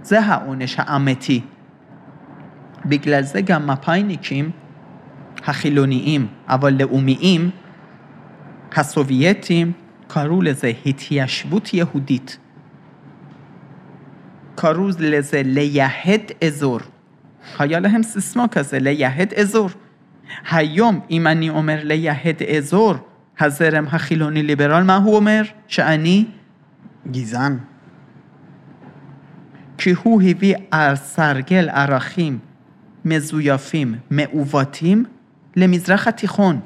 זה העונש האמיתי. בגלל זה גם מפאיניקים החילוניים, אבל לאומיים, הסובייטים קראו לזה התיישבות יהודית. קראו לזה לייהד אזור. היה להם סיסמה כזה, לייהד אזור. היום, אם אני אומר לייהד אזור, הזרם החילוני ליברל, מה הוא אומר? שאני, גזען. כי הוא הביא על סרגל ערכים מזויפים, מעוותים, למזרח התיכון.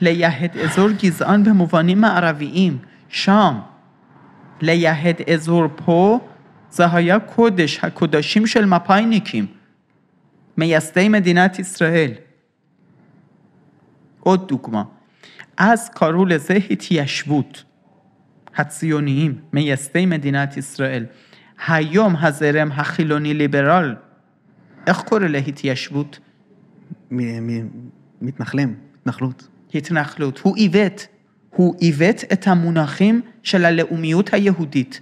לייהד אזור גזען במובנים מערביים, שם. לייהד אזור פה, זה היה קודש, הקודשים של מפאיניקים, מייסדי מדינת ישראל. עוד דוגמה, אז קראו לזה התיישבות. הציוניים, מייסדי מדינת ישראל. היום הזרם החילוני ליברל, איך קורא להתיישבות? מתנחלים, התנחלות. התנחלות. הוא עיוות. הוא עיוות את המונחים של הלאומיות היהודית.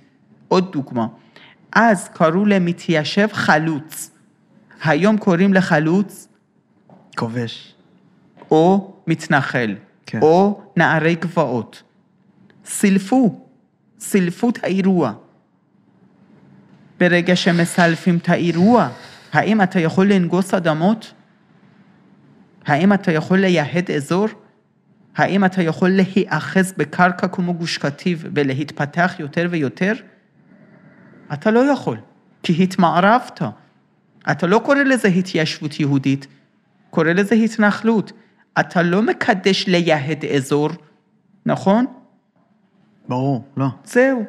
עוד דוגמה. אז קראו למתיישב חלוץ. היום קוראים לחלוץ כובש. או מתנחל, כן. או נערי גבעות. סילפו, סילפו את האירוע. ברגע שמסלפים את האירוע, האם אתה יכול לנגוס אדמות? האם אתה יכול לייהד אזור? האם אתה יכול להיאחז בקרקע כמו גוש קטיף ולהתפתח יותר ויותר? אתה לא יכול, כי התמערבת. אתה לא קורא לזה התיישבות יהודית, קורא לזה התנחלות. אתה לא מקדש לייהד אזור, נכון? ברור, לא. זהו.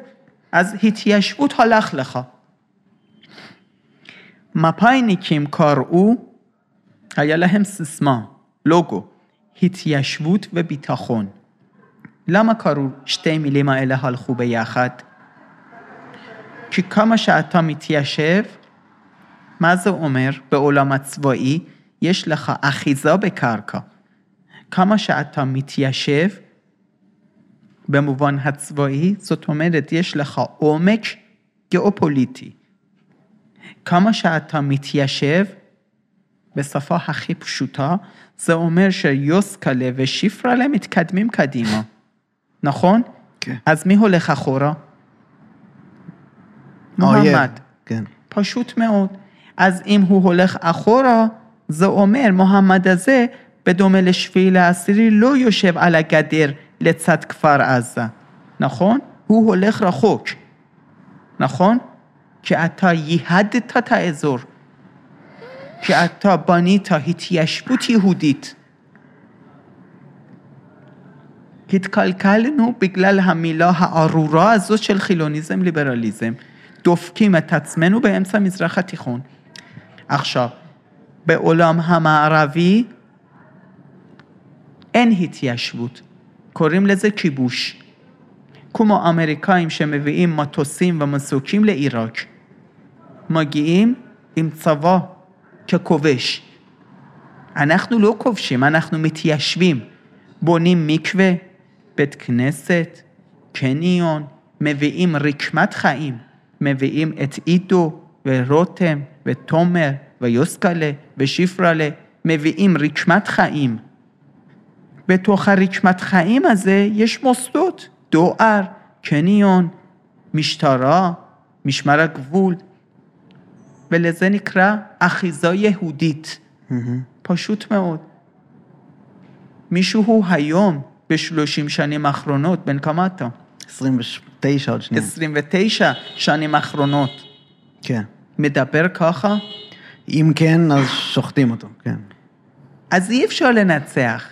אז התיישבות הלך לך. מפאיניקים קראו, היה להם סיסמה, לוגו, התיישבות וביטחון. למה קראו שתי מילים האלה הלכו ביחד? כי כמה שאתה מתיישב, מה זה אומר בעולם הצבאי? יש לך אחיזה בקרקע. כמה שאתה מתיישב, במובן הצבאי, זאת אומרת, יש לך עומק גיאופוליטי. כמה שאתה מתיישב, בשפה הכי פשוטה, זה אומר שיוסקלה ושיפרלה מתקדמים קדימה, נכון? כן. אז מי הולך אחורה? האויב. מוחמד. כן. פשוט מאוד. אז אם הוא הולך אחורה, זה אומר מוחמד הזה, בדומה לשביעי לעשירי, לא יושב על הגדר לצד כפר עזה, נכון? הוא הולך רחוק, נכון? כי אתה ייהדת את האזור, כי אתה בנית התיישבות יהודית. התקלקלנו בגלל המילה הארורה הזאת של חילוניזם ליברליזם. דופקים את עצמנו באמצע המזרח התיכון. עכשיו, בעולם המערבי אין התיישבות, קוראים לזה כיבוש. כמו אמריקאים שמביאים מטוסים ומסוקים לעיראק, מגיעים עם צבא ככובש. אנחנו לא כובשים, אנחנו מתיישבים. בונים מקווה, בית כנסת, קניון, מביאים רקמת חיים, מביאים את עידו ורותם ותומר ויוסקלה ושיפרלה, מביאים רקמת חיים. בתוך הרקמת חיים הזה יש מוסדות, דואר, קניון, משטרה, משמר הגבול, ולזה נקרא אחיזה יהודית. מהמם. פשוט מאוד. מישהו היום, בשלושים שנים האחרונות, בן כמה אתה? 29 עוד שנייה. 29 שנים האחרונות, כן. מדבר ככה? אם כן, אז שוחטים אותו, כן. אז אי אפשר לנצח,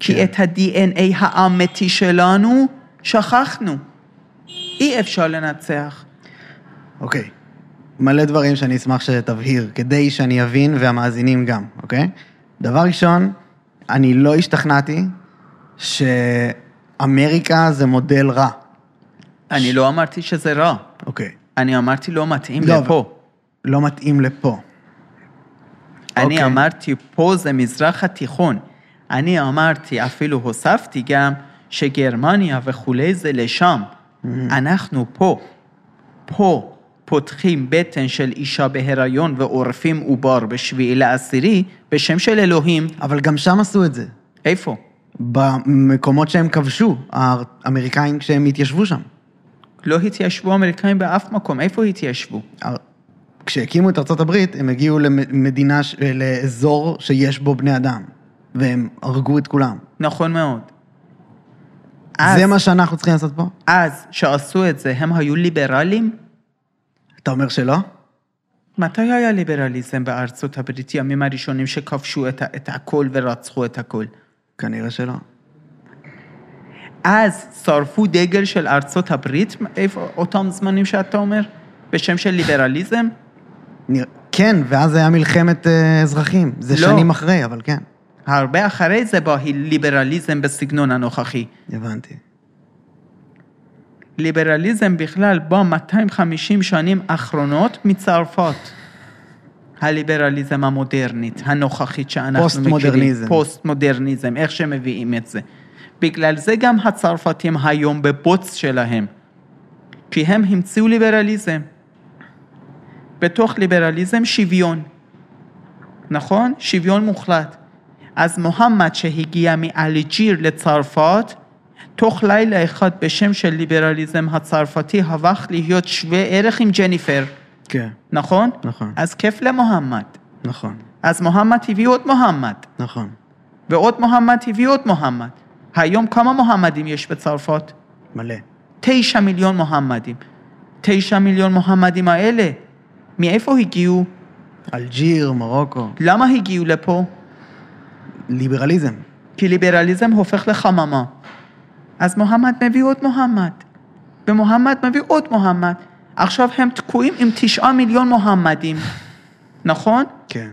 כי כן. את ה-DNA האמיתי שלנו שכחנו. אי אפשר לנצח. אוקיי. מלא דברים שאני אשמח שתבהיר, כדי שאני אבין והמאזינים גם, אוקיי? דבר ראשון, אני לא השתכנעתי שאמריקה זה מודל רע. אני לא אמרתי שזה רע, אוקיי. אני אמרתי לא מתאים לא, לפה. לא מתאים לפה. אני אוקיי. אמרתי, פה זה מזרח התיכון. אני אמרתי, אפילו הוספתי גם, שגרמניה וכולי זה לשם. אנחנו פה. פה פותחים בטן של אישה בהיריון ועורפים עובר בשביעי לעשירי, בשם של אלוהים. אבל גם שם עשו את זה. איפה? במקומות שהם כבשו, האמריקאים כשהם התיישבו שם. לא התיישבו אמריקאים באף מקום, איפה התיישבו? כשהקימו את ארצות הברית, הם הגיעו למדינה, לאזור שיש בו בני אדם, והם הרגו את כולם. נכון מאוד. אז, זה מה שאנחנו צריכים לעשות פה? אז, שעשו את זה, הם היו ליברלים? אתה אומר שלא? מתי היה ליברליזם בארצות הברית, ימים הראשונים שכבשו את, את הכל ורצחו את הכל? כנראה שלא. אז שרפו דגל של ארצות הברית, איפה אותם זמנים שאתה אומר? בשם של ליברליזם? כן, ואז היה מלחמת אה, אזרחים. זה לא. שנים אחרי, אבל כן. הרבה אחרי זה בא ליברליזם בסגנון הנוכחי. הבנתי. ליברליזם בכלל בא 250 שנים אחרונות מצרפת. הליברליזם המודרנית, הנוכחית שאנחנו מכירים. פוסט-מודרניזם. פוסט-מודרניזם, איך שמביאים את זה. בגלל זה גם הצרפתים היום בבוץ שלהם. כי הם המציאו ליברליזם. בתוך ליברליזם שוויון. נכון? שוויון מוחלט. אז מוחמד שהגיע מאלג'יר לצרפת, תוך לילה אחד בשם של ליברליזם הצרפתי הפך להיות שווה ערך עם ג'ניפר. כן, נכון? נכון, אז כיף למוחמד. נכון, אז מוחמד הביא עוד מוחמד, נכון. ועוד מוחמד הביא עוד מוחמד. היום כמה מוחמדים יש בצרפת? מלא. תשע מיליון מוחמדים. תשע מיליון מוחמדים האלה, מאיפה הגיעו? אלג'יר, מרוקו, למה הגיעו לפה? ליברליזם. כי ליברליזם הופך לחממה. אז מוחמד מביא עוד מוחמד, ומוחמד מביא עוד מוחמד. עכשיו הם תקועים עם תשעה מיליון מוחמדים, נכון? כן.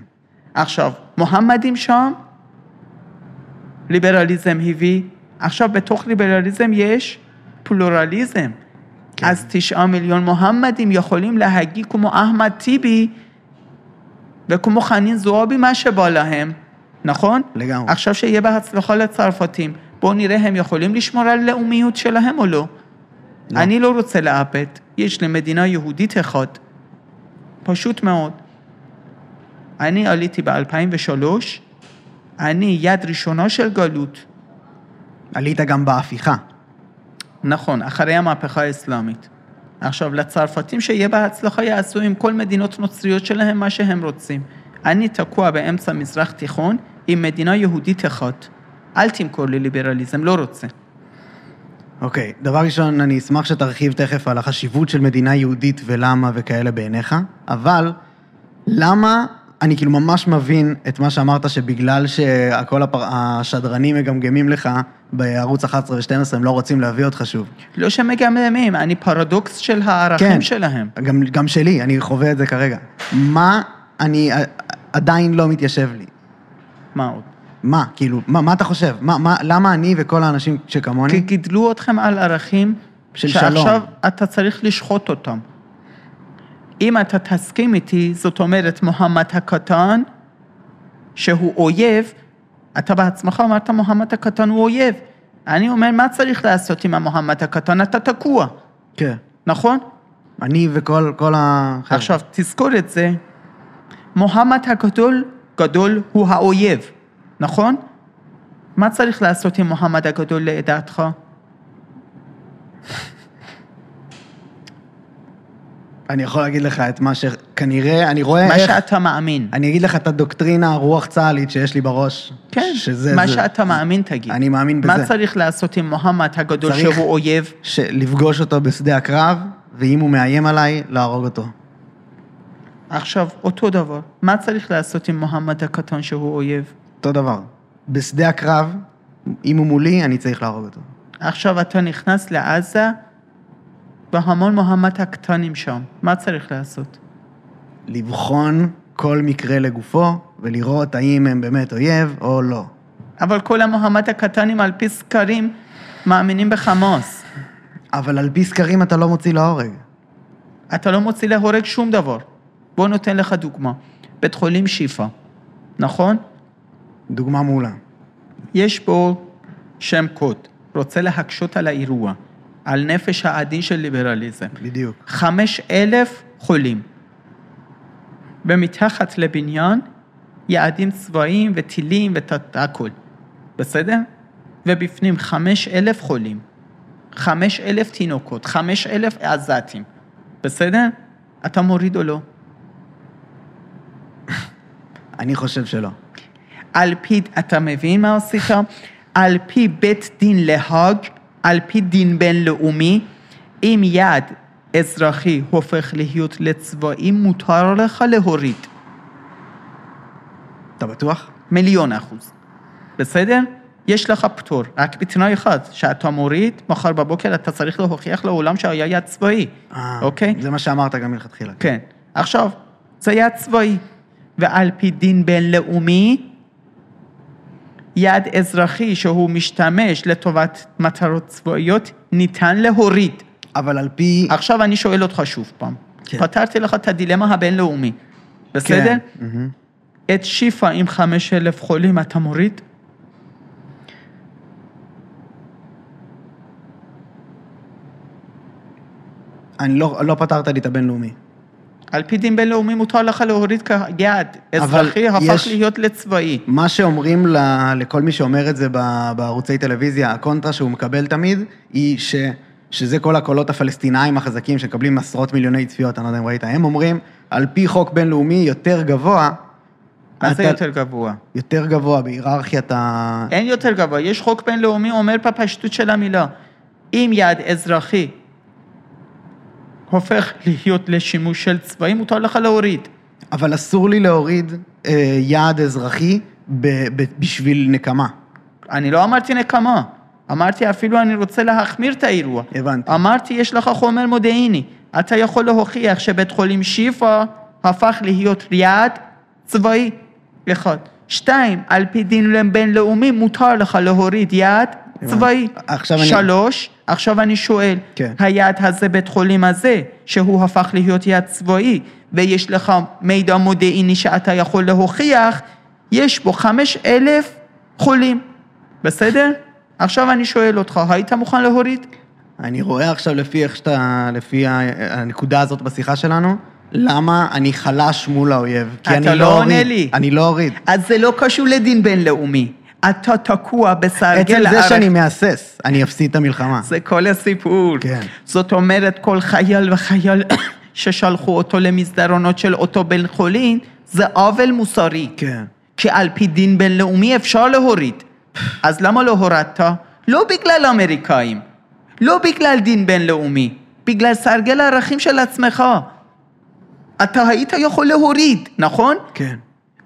עכשיו, מוחמדים שם, ליברליזם הביא, עכשיו בתוך ליברליזם יש פלורליזם. כן. אז תשעה מיליון מוחמדים יכולים להגיד כמו אחמד טיבי וכמו חנין זועבי מה שבא להם, נכון? לגמרי. עכשיו שיהיה בהצלחה לצרפתים. בואו נראה הם יכולים לשמור על לאומיות שלהם או לא. לא. אני לא רוצה לאבד, יש לי מדינה יהודית אחת. פשוט מאוד. אני עליתי ב-2003, אני יד ראשונה של גלות. עלית גם בהפיכה. נכון, אחרי המהפכה האסלאמית. עכשיו, לצרפתים שיהיה בהצלחה יעשו עם כל מדינות נוצריות שלהם מה שהם רוצים. אני תקוע באמצע מזרח תיכון עם מדינה יהודית אחת. אל תמכור לי ליברליזם, לא רוצה. אוקיי, דבר ראשון, אני אשמח שתרחיב תכף על החשיבות של מדינה יהודית ולמה וכאלה בעיניך, אבל למה, אני כאילו ממש מבין את מה שאמרת, שבגלל שכל הפר... השדרנים מגמגמים לך בערוץ 11 ו-12, הם לא רוצים להביא אותך שוב. לא שמגממים, אני פרדוקס של הערכים כן. שלהם. גם, גם שלי, אני חווה את זה כרגע. מה אני ע- עדיין לא מתיישב לי? מה עוד? מה, כאילו, מה, מה אתה חושב? מה, מה, למה אני וכל האנשים שכמוני? כי גידלו אתכם על ערכים של שעכשיו שלום. אתה צריך לשחוט אותם. אם אתה תסכים איתי, זאת אומרת מוחמד הקטן, שהוא אויב, אתה בעצמך אמרת מוחמד הקטן הוא אויב. אני אומר, מה צריך לעשות עם המוחמד הקטן? אתה תקוע, כן. נכון? אני וכל כל ה... עכשיו, תזכור את זה, מוחמד הגדול, גדול הוא האויב, נכון? מה צריך לעשות עם מוחמד הגדול לדעתך? אני יכול להגיד לך את מה שכנראה, אני רואה מה איך... שאתה מאמין. אני אגיד לך את הדוקטרינה הרוח צה"לית שיש לי בראש. כן, שזה... מה זה- שאתה מאמין תגיד. אני מאמין מה בזה. צריך לעשות עם מוחמד הגדול צריך- שהוא אויב? ש- לפגוש אותו בשדה הקרב, ואם הוא מאיים עליי, להרוג אותו. עכשיו, אותו דבר. מה צריך לעשות עם מוחמד הקטן שהוא אויב? אותו דבר. בשדה הקרב, אם הוא מולי, אני צריך להרוג אותו. עכשיו אתה נכנס לעזה, והמון מוחמד הקטנים שם. מה צריך לעשות? לבחון כל מקרה לגופו, ולראות האם הם באמת אויב או לא. אבל כל המוחמד הקטנים על פי סקרים מאמינים בחמאס. אבל על פי סקרים אתה לא מוציא להורג. אתה לא מוציא להורג שום דבר. בוא נותן לך דוגמה. בית חולים שיפא, נכון? דוגמה מעולה. יש בו שם קוד, רוצה להקשות על האירוע, על נפש העדין של ליברליזם. בדיוק. חמש אלף חולים. ומתחת לבניין יעדים צבאיים וטילים והכל, בסדר? ובפנים חמש אלף חולים, חמש אלף תינוקות, חמש אלף עזתים, בסדר? אתה מוריד או לא? אני חושב שלא. על פי, אתה מבין מה עשית? על פי בית דין להאג, על פי דין בינלאומי, אם יד אזרחי הופך להיות לצבאי, מותר לך להוריד. אתה בטוח? מיליון אחוז. בסדר? יש לך פטור, רק בתנאי אחד, שאתה מוריד, מחר בבוקר אתה צריך להוכיח לעולם שהיה יד צבאי, אה, אוקיי? זה מה שאמרת גם מלכתחילה. כן. עכשיו, זה יד צבאי, ועל פי דין בינלאומי, יד אזרחי שהוא משתמש לטובת מטרות צבאיות, ניתן להוריד. אבל על פי... עכשיו אני שואל אותך שוב פעם. כן. פתרתי לך את הדילמה הבינלאומי, בסדר? כן. את שיפא עם חמש אלף חולים אתה מוריד? אני לא, לא פתרת לי את הבינלאומי. על פי דין בינלאומי מותר לך להוריד. אבל אזרחי הפך יש- להיות לצבאי. מה שאומרים ל- לכל מי שאומר את זה בערוצי טלוויזיה, הקונטרה שהוא מקבל תמיד, היא שזה כל הקולות הפלסטינאים החזקים שמקבלים עשרות מיליוני צפיות, אני לא יודע אם ראית, הם אומרים, על פי חוק בינלאומי יותר גבוה, מה זה יותר גבוה? יותר גבוה בהיררכיית ה... אין יותר גבוה, יש חוק בינלאומי אומר בפשטות של המילה, אם יעד אזרחי הופך להיות לשימוש של צבאי, מותר לך להוריד. אבל אסור לי להוריד אה, יעד אזרחי ב- ב- בשביל נקמה. אני לא אמרתי נקמה, אמרתי אפילו אני רוצה להחמיר את האירוע. הבנתי. אמרתי יש לך חומר מודיעיני, אתה יכול להוכיח שבית חולים שיפא הפך להיות יעד צבאי, אחד. שתיים, על פי דין בינלאומי מותר לך להוריד יעד צבאי. עכשיו אני- שלוש, עכשיו אני שואל, כן. היעד הזה, בית חולים הזה, שהוא הפך להיות יעד צבאי, ויש לך מידע מודיעיני שאתה יכול להוכיח, יש בו חמש אלף חולים, בסדר? עכשיו אני שואל אותך, היית מוכן להוריד? אני רואה עכשיו לפי איך שאתה, לפי הנקודה הזאת בשיחה שלנו, למה אני חלש מול האויב. כי אני לא עונה אוריד. לי. אני לא אוריד. אז זה לא קשור לדין בינלאומי. אתה תקוע בסרגל עצם זה הערך- שאני מהסס, אני אפסיד את המלחמה. זה כל הסיפור. כן. זאת אומרת, כל חייל וחייל ששלחו אותו למסדרונות של אותו בן חולין, זה עוול מוסרי. כן. כי על פי דין בינלאומי אפשר להוריד. אז למה לא הורדת? לא בגלל האמריקאים, לא בגלל דין בינלאומי, בגלל סרגל הערכים של עצמך. אתה היית יכול להוריד, נכון? כן.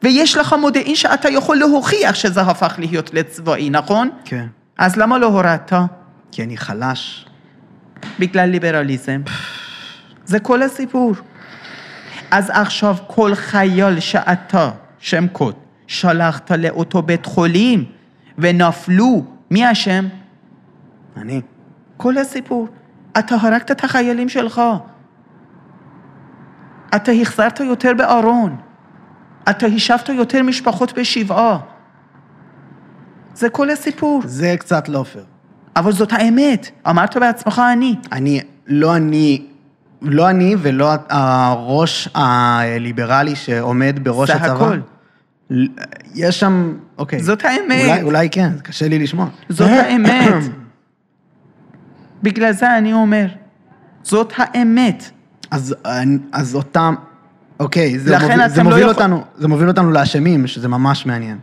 ויש לך מודיעין שאתה יכול להוכיח שזה הפך להיות לצבאי, נכון? כן. אז למה לא הורדת? כי אני חלש. בגלל ליברליזם. זה כל הסיפור. אז עכשיו כל חייל שאתה, שם קוד, שלחת לאותו בית חולים ונפלו, מי אשם? אני. כל הסיפור. אתה הרגת את החיילים שלך. אתה החזרת יותר בארון. אתה השבת יותר משפחות בשבעה. זה כל הסיפור. זה קצת לא פייר. אבל זאת האמת. אמרת בעצמך אני. אני, לא אני, לא אני ולא הראש הליברלי שעומד בראש זה הצבא. הכל. ל- יש שם, אוקיי. זאת האמת. אולי, אולי כן, קשה לי לשמוע. זאת האמת. בגלל זה אני אומר, זאת האמת. אז, אז אותם, אוקיי, זה, לכן מוביל, אתם זה, לא מוביל יכול- אותנו, זה מוביל אותנו לאשמים, שזה ממש מעניין.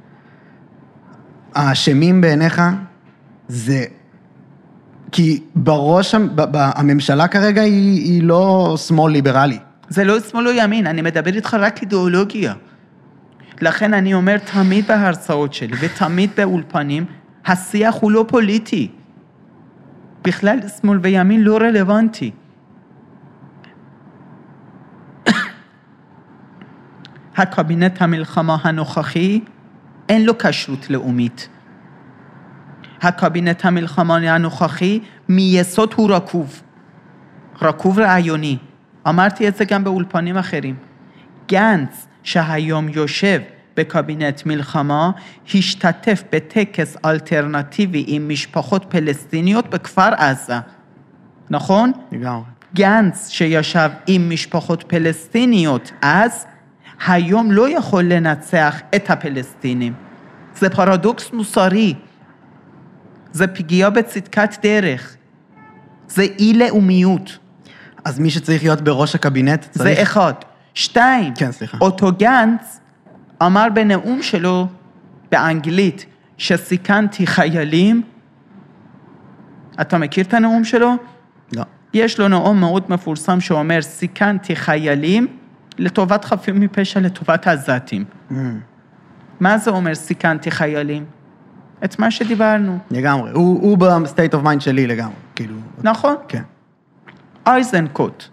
האשמים בעיניך זה... כי בראש, הממשלה כרגע היא, היא לא שמאל ליברלי. זה לא שמאל או ימין, אני מדבר איתך רק אידיאולוגיה. לכן אני אומר תמיד בהרצאות שלי ותמיד באולפנים, השיח הוא לא פוליטי. בכלל שמאל וימין לא רלוונטי. הקבינט המלחמה הנוכחי אין לו כשרות לאומית. הקבינט המלחמה הנוכחי מיסוד הוא רקוב. רקוב רעיוני. אמרתי את זה גם באולפנים אחרים. גנץ, שהיום יושב בקבינט מלחמה, השתתף בטקס אלטרנטיבי עם משפחות פלסטיניות בכפר עזה. נכון? לגמרי. גנץ, שישב עם משפחות פלסטיניות אז, היום לא יכול לנצח את הפלסטינים. זה פרדוקס מוסרי. זה פגיעה בצדקת דרך. זה אי-לאומיות. אז מי שצריך להיות בראש הקבינט זה צריך... אחד. שתיים, כן, סליחה. אותו גנץ אמר בנאום שלו באנגלית שסיכנתי חיילים. אתה מכיר את הנאום שלו? לא. יש לו נאום מאוד מפורסם שאומר, סיכנתי חיילים לטובת חפים מפשע, לטובת העזתים. Mm, מה זה אומר סיכנתי חיילים? את מה שדיברנו. לגמרי. הוא, הוא ב state of mind שלי לגמרי. כאילו... נכון? כן. אייזנקוט.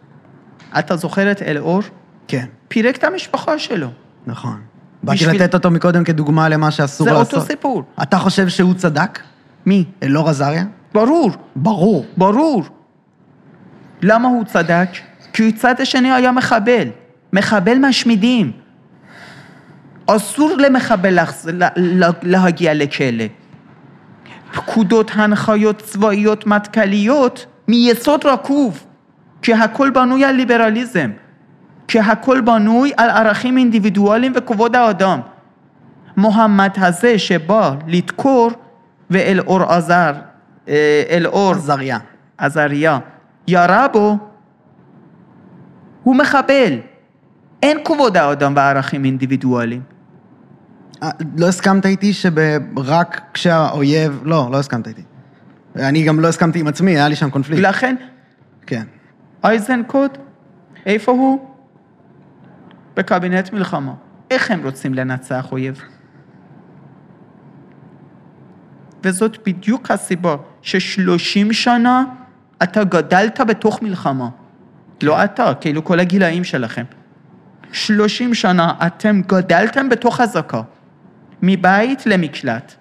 אתה זוכר את אלאור? כן. פירק את המשפחה שלו. נכון. באתי בשביל- לתת אותו מקודם כדוגמה למה שאסור זה לעשות. אותו סיפור. אתה חושב שהוא צדק? מי? אלאור עזריה? ברור, ברור. ברור. למה הוא צדק? כי הצד השני היה מחבל. מחבל משמידים. אסור למחבל לחז- לה- לה- להגיע לכלא. פקודות, הנחיות צבאיות, מטכ"ליות, מיסוד רקוב. כי הכל בנוי על ליברליזם. כי הכל בנוי על ערכים אינדיבידואליים וכבוד האדם. מוחמד הזה שבא לדקור ואלאור עזר, אה, אלאור עזריה. עזריה, ירה בו, הוא מחבל. אין כבוד האדם וערכים אינדיבידואליים. אה, לא הסכמת איתי שרק כשהאויב... לא, לא הסכמת איתי. אני גם לא הסכמתי עם עצמי, היה לי שם קונפליקט. לכן, כן. אייזנקוט, איפה הוא? בקבינט מלחמה. איך הם רוצים לנצח אויב? וזאת בדיוק הסיבה ששלושים שנה אתה גדלת בתוך מלחמה. לא אתה, כאילו כל הגילאים שלכם. שלושים שנה אתם גדלתם בתוך אזעקה. מבית למקלט.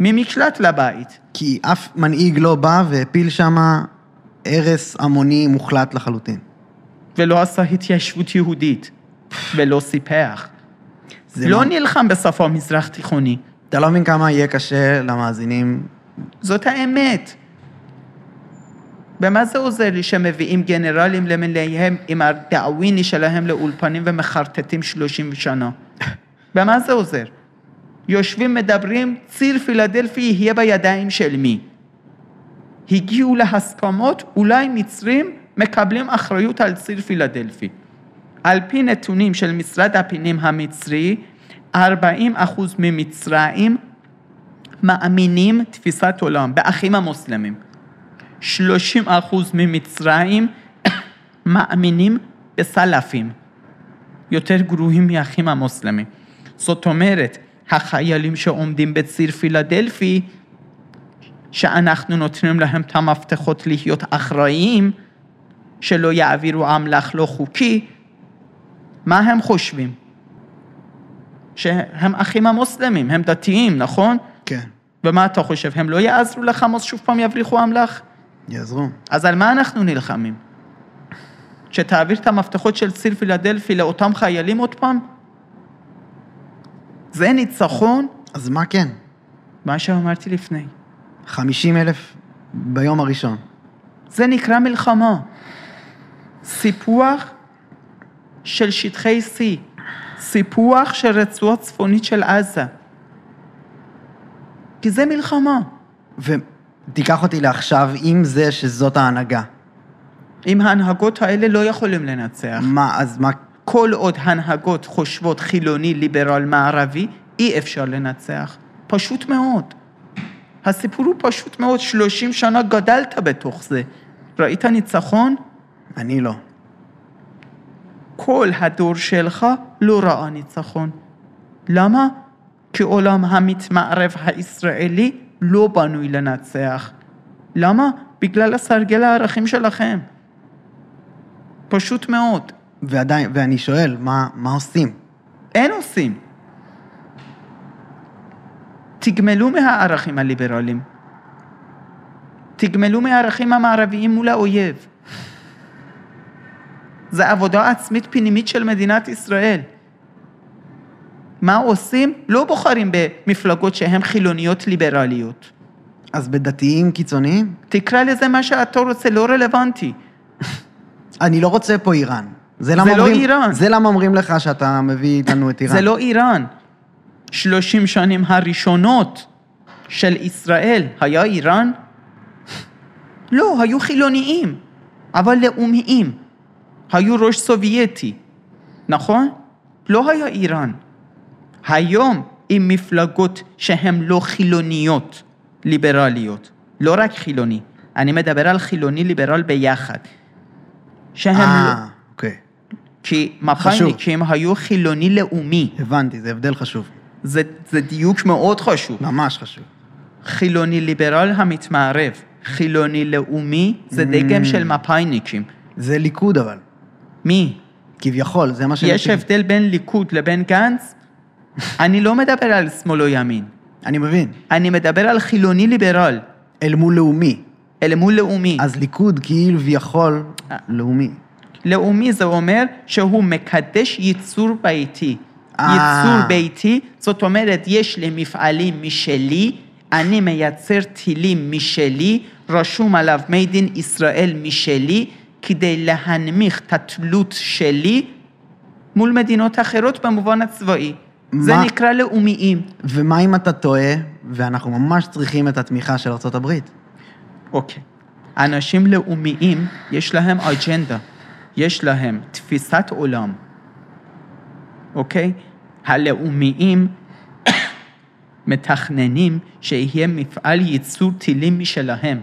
ממקלט לבית. כי אף מנהיג לא בא והפיל שם הרס המוני מוחלט לחלוטין. ולא עשה התיישבות יהודית. ולא סיפח. לא מה- נלחם בשפה מזרח תיכוני. אתה לא מבין כמה יהיה קשה למאזינים. זאת האמת. במה זה עוזר לי שמביאים גנרלים למיניהם עם הדאוויני שלהם לאולפנים ומחרטטים 30 שנה? במה זה עוזר? יושבים מדברים, ציר פילדלפי יהיה בידיים של מי? הגיעו להסכמות, אולי מצרים מקבלים אחריות על ציר פילדלפי. על פי נתונים של משרד הפנים המצרי, 40 אחוז ממצרים מאמינים תפיסת עולם באחים המוסלמים. 30 אחוז ממצרים מאמינים בסלאפים. יותר גרועים מהאחים המוסלמים. זאת אומרת, החיילים שעומדים בציר פילדלפי, שאנחנו נותנים להם את המפתחות להיות אחראיים, שלא יעבירו אמל"ח לא חוקי, מה הם חושבים? שהם אחים המוסלמים, הם דתיים, נכון? כן. ומה אתה חושב, הם לא יעזרו לחמאס שוב פעם יבריחו אמל"ח? יעזרו. אז על מה אנחנו נלחמים? שתעביר את המפתחות של ציר פילדלפי לאותם חיילים עוד פעם? זה ניצחון? אז מה כן? מה שאמרתי לפני. 50 אלף ביום הראשון. זה נקרא מלחמה. סיפוח של שטחי C, סיפוח של רצועה צפונית של עזה. כי זה מלחמה. ותיקח אותי לעכשיו עם זה שזאת ההנהגה. אם ההנהגות האלה לא יכולים לנצח. מה, אז מה... כל עוד הנהגות חושבות חילוני, ליברל, מערבי, אי אפשר לנצח. פשוט מאוד. הסיפור הוא פשוט מאוד, 30 שנה גדלת בתוך זה. ראית ניצחון? אני לא. כל הדור שלך לא ראה ניצחון. למה? כי עולם המתמערב הישראלי לא בנוי לנצח. למה? בגלל הסרגל הערכים שלכם. פשוט מאוד. ועדיין, ואני שואל, מה, מה עושים? אין עושים. תגמלו מהערכים הליברליים. תגמלו מהערכים המערביים מול האויב. זה עבודה עצמית פנימית של מדינת ישראל. מה עושים? לא בוחרים במפלגות שהן חילוניות ליברליות. אז בדתיים קיצוניים? תקרא לזה מה שאתה רוצה, לא רלוונטי. אני לא רוצה פה איראן. זה, זה למה לא אומרים, איראן. זה למה אומרים לך שאתה מביא לנו את איראן. זה לא איראן. 30 שנים הראשונות של ישראל היה איראן? לא, היו חילוניים, אבל לאומיים. היו ראש סובייטי, נכון? לא היה איראן. היום עם מפלגות שהן לא חילוניות, ליברליות, לא רק חילוני, אני מדבר על חילוני ליברל ביחד. שהם לא... אה, אוקיי. כי מפא"יניקים היו חילוני לאומי. הבנתי, זה הבדל חשוב. זה, זה דיוק מאוד חשוב. ממש חשוב. חילוני ליברל המתמערב, חילוני לאומי, זה Mm. דגם של מפא"יניקים. זה ליכוד אבל. מי? כביכול, זה מה ש... יש הבדל בין ליכוד לבין גנץ? אני לא מדבר על שמאל או ימין, אני מבין. אני מדבר על חילוני ליברל, אל מול לאומי. אל מול לאומי. אז ליכוד כאילו ויכול אה. לאומי. לאומי זה אומר שהוא מקדש ייצור ביתי. אה. ייצור ביתי, זאת אומרת, יש לי מפעלים משלי, אני מייצר טילים משלי, רשום עליו made in ישראל משלי, כדי להנמיך את התלות שלי מול מדינות אחרות במובן הצבאי. זה מה- נקרא לאומיים. ומה אם אתה טועה, ואנחנו ממש צריכים את התמיכה של ארה"ב? אוקיי. אנשים לאומיים, יש להם אג'נדה, יש להם תפיסת עולם, אוקיי? הלאומיים מתכננים שיהיה מפעל ייצור טילים משלהם.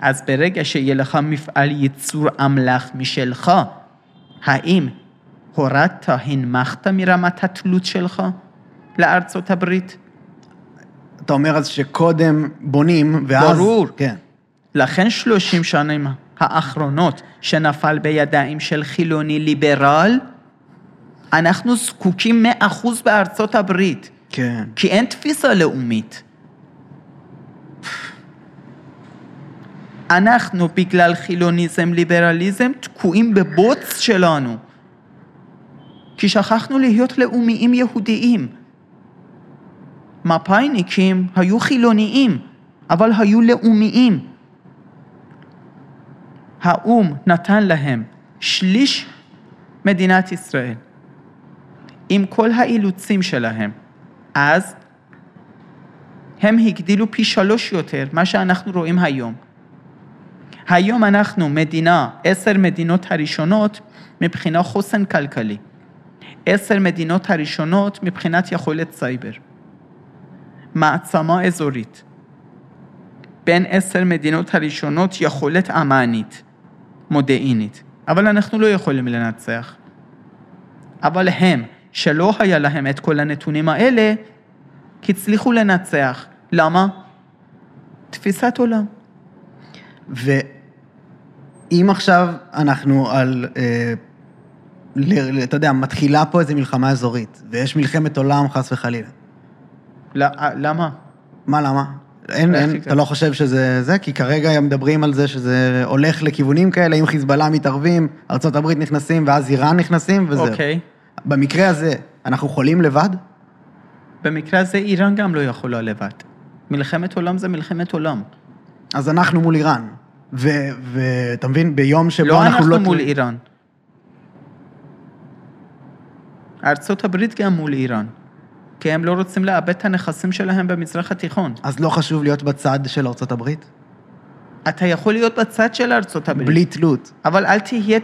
אז ברגע שיהיה לך מפעל ייצור אמל"ח משלך, האם הורדת, הנמכת מרמת התלות שלך לארצות הברית? אתה אומר אז שקודם בונים, ואז... ברור. כן. לכן 30 שנים האחרונות שנפל בידיים של חילוני ליברל, אנחנו זקוקים 100% בארצות הברית, כן. כי אין תפיסה לאומית. אנחנו בגלל חילוניזם, ליברליזם, תקועים בבוץ שלנו. כי שכחנו להיות לאומיים יהודיים. מפא"יניקים היו חילוניים, אבל היו לאומיים. האו"ם נתן להם שליש מדינת ישראל, עם כל האילוצים שלהם. אז הם הגדילו פי שלוש יותר מה שאנחנו רואים היום. היום אנחנו מדינה, עשר מדינות הראשונות מבחינה חוסן כלכלי. עשר מדינות הראשונות מבחינת יכולת סייבר. מעצמה אזורית. בין עשר מדינות הראשונות יכולת אמנית, מודיעינית. אבל אנחנו לא יכולים לנצח. אבל הם, שלא היה להם את כל הנתונים האלה, הצליחו לנצח. למה? תפיסת עולם. ואם עכשיו אנחנו על, אה, אתה יודע, מתחילה פה איזו מלחמה אזורית, ויש מלחמת עולם חס וחלילה. אה, למה? מה, למה? אין, אין? אתה לא חושב שזה זה? כי כרגע הם מדברים על זה שזה הולך לכיוונים כאלה, אם חיזבאללה מתערבים, ארה"ב נכנסים, ואז איראן נכנסים, וזהו. אוקיי. במקרה הזה, אנחנו חולים לבד? במקרה הזה איראן גם לא יכולה לבד. מלחמת עולם זה מלחמת עולם. אז אנחנו מול איראן. ואתה מבין, ביום שבו לא אנחנו אנחנו לא... מול תלויים- איראן. ארצות הברית גם מול איראן. כי הם לא רוצים לאבד את הנכסים שלהם במזרח התיכון. אז לא חשוב להיות בצד של ארה"ב? אתה יכול להיות בצד של ארצות הברית. בלי תלות. אבל אל תהיה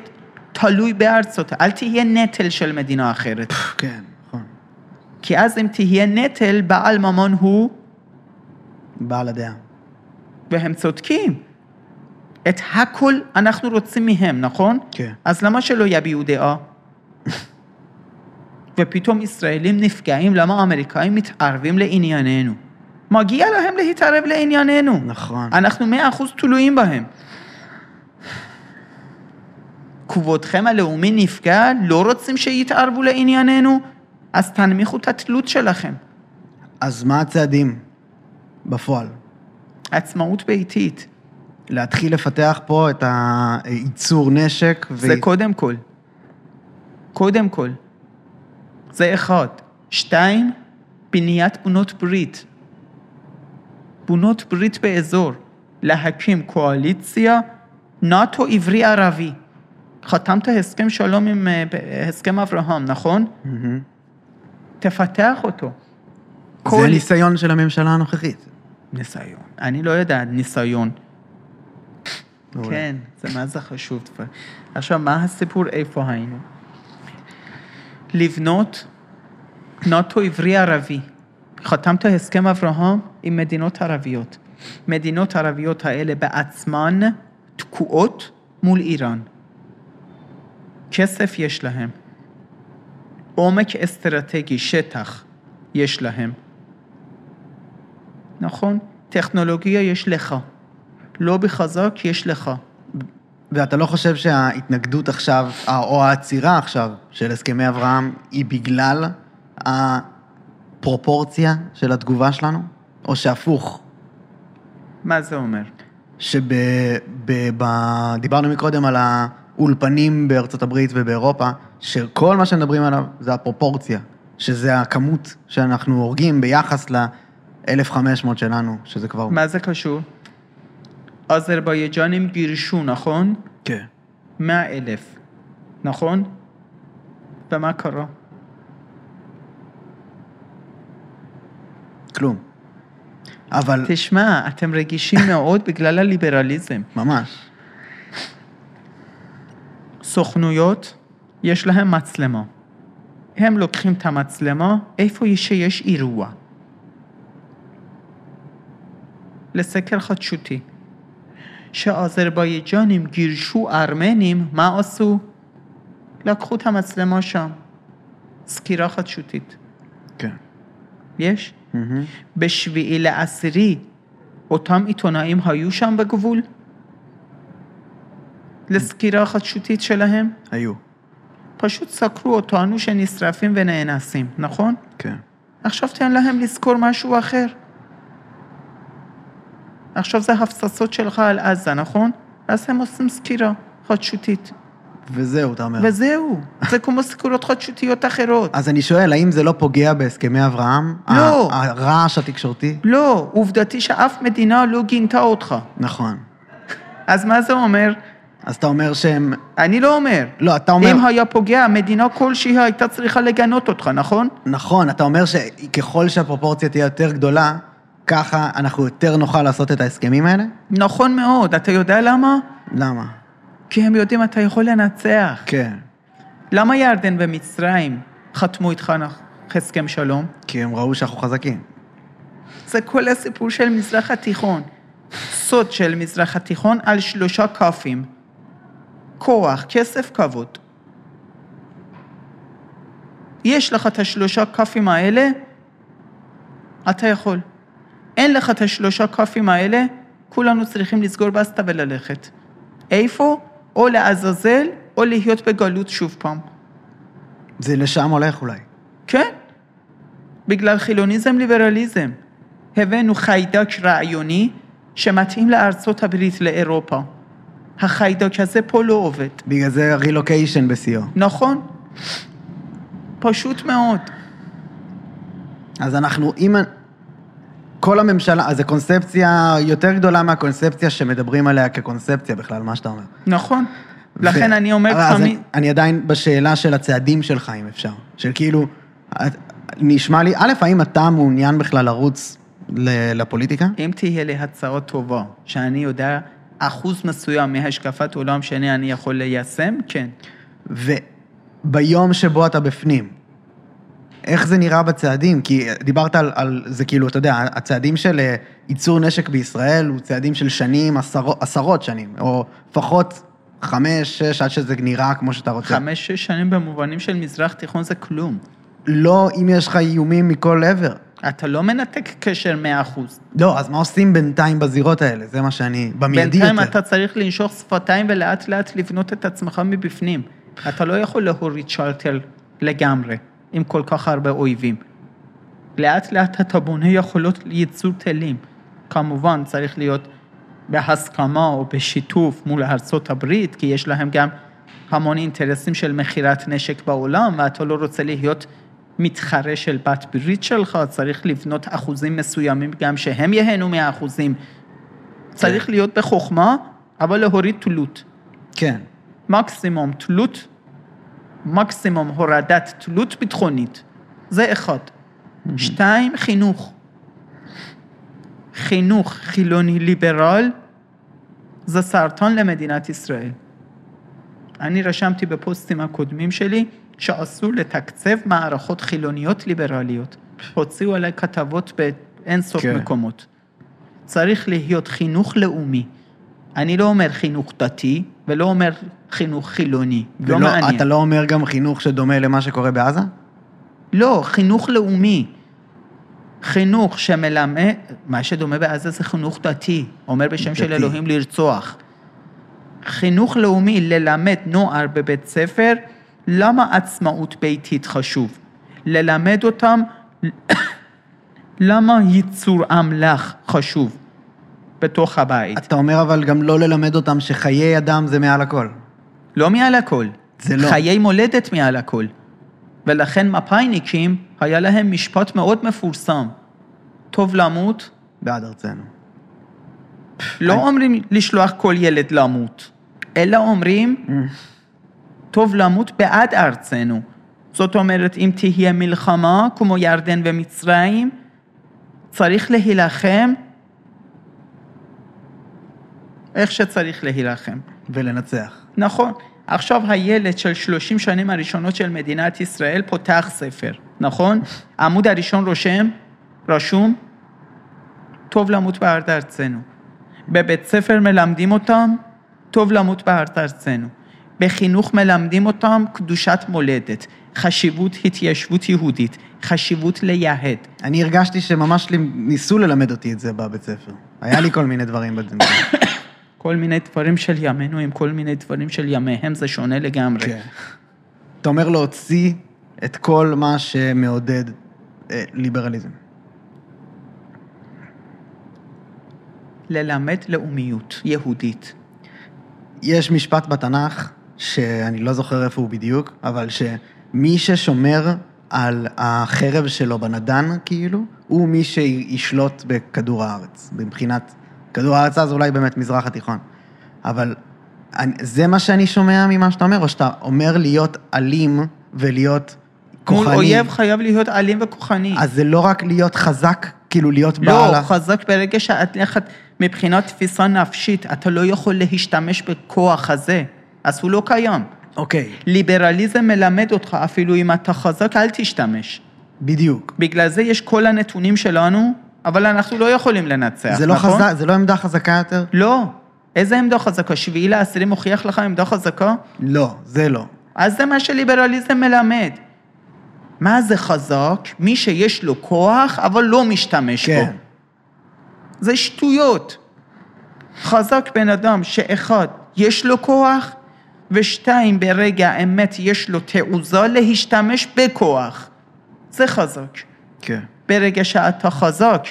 תלוי בארצות, אל תהיה נטל של מדינה אחרת. כן, נכון. כי אז אם תהיה נטל, בעל ממון הוא, בעל הדעה. והם צודקים. את הכל אנחנו רוצים מהם, נכון? כן. אז למה שלא יביעו דעה? ופתאום ישראלים נפגעים, למה האמריקאים מתערבים לענייננו? מגיע להם להתערב לענייננו. נכון. אנחנו מאה אחוז תלויים בהם. כבודכם הלאומי נפגע, לא רוצים שיתערבו לענייננו? אז תנמיכו את התלות שלכם. אז מה הצעדים בפועל? עצמאות ביתית, להתחיל לפתח פה את הייצור נשק. ו- זה קודם כל. קודם כל. זה אחד. שתיים, בניית בונות ברית. בונות ברית באזור. להקים קואליציה נאט"ו עברי ערבי. חתמת הסכם שלום עם אה, הסכם אברהם, נכון? תפתח אותו. זה ניסיון של הממשלה הנוכחית. ניסיון. אני לא יודע, ניסיון. כן, זה מה זה חשוב. עכשיו, מה הסיפור, איפה היינו? לבנות נאט"ו עברי ערבי. חתמת הסכם אברהם עם מדינות ערביות. מדינות ערביות האלה בעצמן תקועות מול איראן. כסף יש להם. עומק אסטרטגי, שטח, יש להם. נכון? טכנולוגיה יש לך. לא בחזק, יש לך. ואתה לא חושב שההתנגדות עכשיו, או העצירה עכשיו של הסכמי אברהם, היא בגלל הפרופורציה של התגובה שלנו? או שהפוך, מה זה אומר? שדיברנו מקודם על האולפנים בארצות הברית ובאירופה, שכל מה שמדברים עליו זה הפרופורציה, שזה הכמות שאנחנו הורגים ביחס ל-1500 שלנו, שזה כבר... מה זה קשור? אזרבייג'נים גירשו, נכון? כן. מאה אלף, נכון? ומה קרה? כלום. אבל תשמע, אתם רגישים מאוד בגלל הליברליזם. ממש. סוכנויות, יש להם מצלמה. הם לוקחים את המצלמה איפה שיש אירוע. לסקר חדשותי. שהאזרבייג'נים גירשו ארמנים, מה עשו? לקחו את המצלמה שם. סקירה חדשותית. כן. יש? מהמם. בשביעי לעשירי, אותם עיתונאים היו שם בגבול? לסקירה חדשותית שלהם? היו. פשוט סקרו אותנו שנשרפים ונאנסים, נכון? כן. עכשיו תן להם לזכור משהו אחר. עכשיו זה הפצצות שלך על עזה, נכון? אז הם עושים סקירה חדשותית. וזהו, אתה אומר. וזהו, זה כמו סקירות חדשותיות אחרות. אז אני שואל, האם זה לא פוגע בהסכמי אברהם? לא. הרעש התקשורתי? לא, עובדתי שאף מדינה לא גינתה אותך. נכון. אז מה זה אומר? אז אתה אומר שהם... אני לא אומר. לא, אתה אומר... אם היה פוגע, מדינה כלשהי הייתה צריכה לגנות אותך, נכון? נכון, אתה אומר שככל שהפרופורציה תהיה יותר גדולה, ככה אנחנו יותר נוכל לעשות את ההסכמים האלה? נכון מאוד. אתה יודע למה? למה? כי הם יודעים אתה יכול לנצח. כן. למה ירדן ומצרים חתמו איתך הסכם שלום? כי הם ראו שאנחנו חזקים. זה כל הסיפור של מזרח התיכון. סוד של מזרח התיכון על שלושה כ"פים. כוח, כסף, כבוד. יש לך את השלושה כ"פים האלה, אתה יכול. אין לך את השלושה כ"פים האלה, כולנו צריכים לסגור בסטה וללכת. איפה? או לעזאזל, או להיות בגלות שוב פעם. זה לשם הולך אולי. כן, בגלל חילוניזם ליברליזם. הבאנו חיידק רעיוני שמתאים לארצות הברית, לאירופה. החיידק הזה פה לא עובד. בגלל זה רילוקיישן בשיאו. נכון? פשוט מאוד. אז אנחנו, אם... כל הממשלה, אז זו קונספציה יותר גדולה מהקונספציה שמדברים עליה כקונספציה בכלל, מה שאתה אומר. נכון. לכן אני אומר תמיד... אני, אני עדיין בשאלה של הצעדים שלך, אם אפשר. של כאילו, נשמע לי, א', האם אתה מעוניין בכלל לרוץ לפוליטיקה? אם תהיה לי הצעה טובה, שאני יודע אחוז מסוים מהשקפת עולם שאני אני יכול ליישם, כן. וביום שבו אתה בפנים, איך זה נראה בצעדים? כי דיברת על, על זה כאילו, אתה יודע, הצעדים של אה, ייצור נשק בישראל הוא צעדים של שנים, עשרות, עשרות שנים, או לפחות חמש, שש, עד שזה נראה כמו שאתה רוצה. חמש, שש שנים במובנים של מזרח תיכון זה כלום. לא אם יש לך איומים מכל עבר. אתה לא מנתק קשר 100%. לא, אז מה עושים בינתיים בזירות האלה? זה מה שאני... במיידי יותר. בינתיים אתה צריך לנשוך שפתיים ולאט לאט לבנות את עצמך מבפנים. אתה לא יכול להוריד שלטר לגמרי, עם כל כך הרבה אויבים. לאט לאט אתה בונה יכולות ייצור טילים. כמובן, צריך להיות בהסכמה או בשיתוף מול ארצות הברית, כי יש להם גם המון אינטרסים של מכירת נשק בעולם, ואתה לא רוצה להיות מתחרה של בת ברית שלך, צריך לבנות אחוזים מסוימים גם שהם ייהנו מהאחוזים. צריך להיות בחוכמה, אבל להוריד תלות. כן. מקסימום תלות, מקסימום הורדת תלות ביטחונית. זה אחד. שתיים, חינוך. חינוך חילוני ליברל זה סרטן למדינת ישראל. אני רשמתי בפוסטים הקודמים שלי שאסור לתקצב מערכות חילוניות ליברליות. הוציאו עליי כתבות באין סוף כן. מקומות. צריך להיות חינוך לאומי. אני לא אומר חינוך דתי, ולא אומר חינוך חילוני. לא ולא, מעניין. אתה לא אומר גם חינוך שדומה למה שקורה בעזה? לא, חינוך לאומי. חינוך שמלמד, מה שדומה בעזה זה חינוך דתי, אומר בשם של דתי. אלוהים לרצוח. חינוך לאומי, ללמד נוער בבית ספר, למה עצמאות ביתית חשוב? ללמד אותם למה ייצור אמל"ח חשוב בתוך הבית. אתה אומר אבל גם לא ללמד אותם שחיי אדם זה מעל הכל. לא מעל הכל. זה לא. חיי מולדת מעל הכל. ולכן מפאיניקים, היה להם משפט מאוד מפורסם. טוב למות, בעד ארצנו. לא אני- אומרים לשלוח כל ילד למות, אלא אומרים, טוב למות בעד ארצנו. זאת אומרת, אם תהיה מלחמה כמו ירדן ומצרים, צריך להילחם איך שצריך להילחם. ולנצח. נכון. עכשיו הילד של 30 שנים הראשונות של מדינת ישראל פותח ספר, נכון? העמוד הראשון רושם, רשום, טוב למות בארץ ארצנו. בבית ספר מלמדים אותם, טוב למות בארץ ארצנו. בחינוך מלמדים אותם קדושת מולדת, חשיבות התיישבות יהודית, חשיבות לייהד. אני הרגשתי שממש ניסו ללמד אותי את זה בבית ספר. היה לי כל מיני דברים בדברים. כל מיני דברים של ימינו עם כל מיני דברים של ימיהם, זה שונה לגמרי. כן. אתה אומר להוציא את כל מה שמעודד אה, ליברליזם. ללמד לאומיות יהודית. יש משפט בתנ"ך, שאני לא זוכר איפה הוא בדיוק, אבל שמי ששומר על החרב שלו בנדן, כאילו, הוא מי שישלוט בכדור הארץ. מבחינת, כדור הארץ אז אולי באמת מזרח התיכון. אבל אני, זה מה שאני שומע ממה שאתה אומר, או שאתה אומר להיות אלים ולהיות כוחני. מול אויב חייב להיות אלים וכוחני. אז זה לא רק להיות חזק, כאילו להיות בעל... לא, חזק ברגע שאת מבחינת תפיסה נפשית, אתה לא יכול להשתמש בכוח הזה, אז הוא לא קיים. אוקיי, ליברליזם מלמד אותך, אפילו אם אתה חזק, אל תשתמש. בדיוק. בגלל זה יש כל הנתונים שלנו, אבל אנחנו לא יכולים לנצח, זה לא, נכון? חזק, זה לא עמדה חזקה יותר? לא. איזה עמדה חזקה? שביעי לעשירי מוכיח לך עמדה חזקה? לא, זה לא. אז זה מה שליברליזם מלמד. מה זה חזק? מי שיש לו כוח, אבל לא משתמש כן. בו. זה שטויות. חזק בן אדם שאחד, יש לו כוח, ושתיים, ברגע האמת יש לו תעוזה להשתמש בכוח. זה חזק. כן. ברגע שאתה חזק,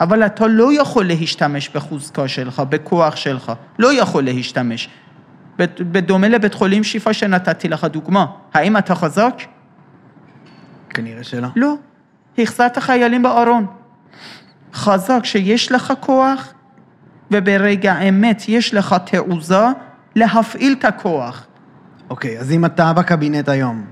אבל אתה לא יכול להשתמש בחוזקה שלך, בכוח שלך. לא יכול להשתמש. בד- בדומה לבית חולים שיפה שנתתי לך דוגמה. האם אתה חזק? כנראה שלא. לא. החזרת חיילים בארון. חזק שיש לך כוח, וברגע האמת יש לך תעוזה להפעיל את הכוח. אוקיי, אז אם אתה בקבינט היום,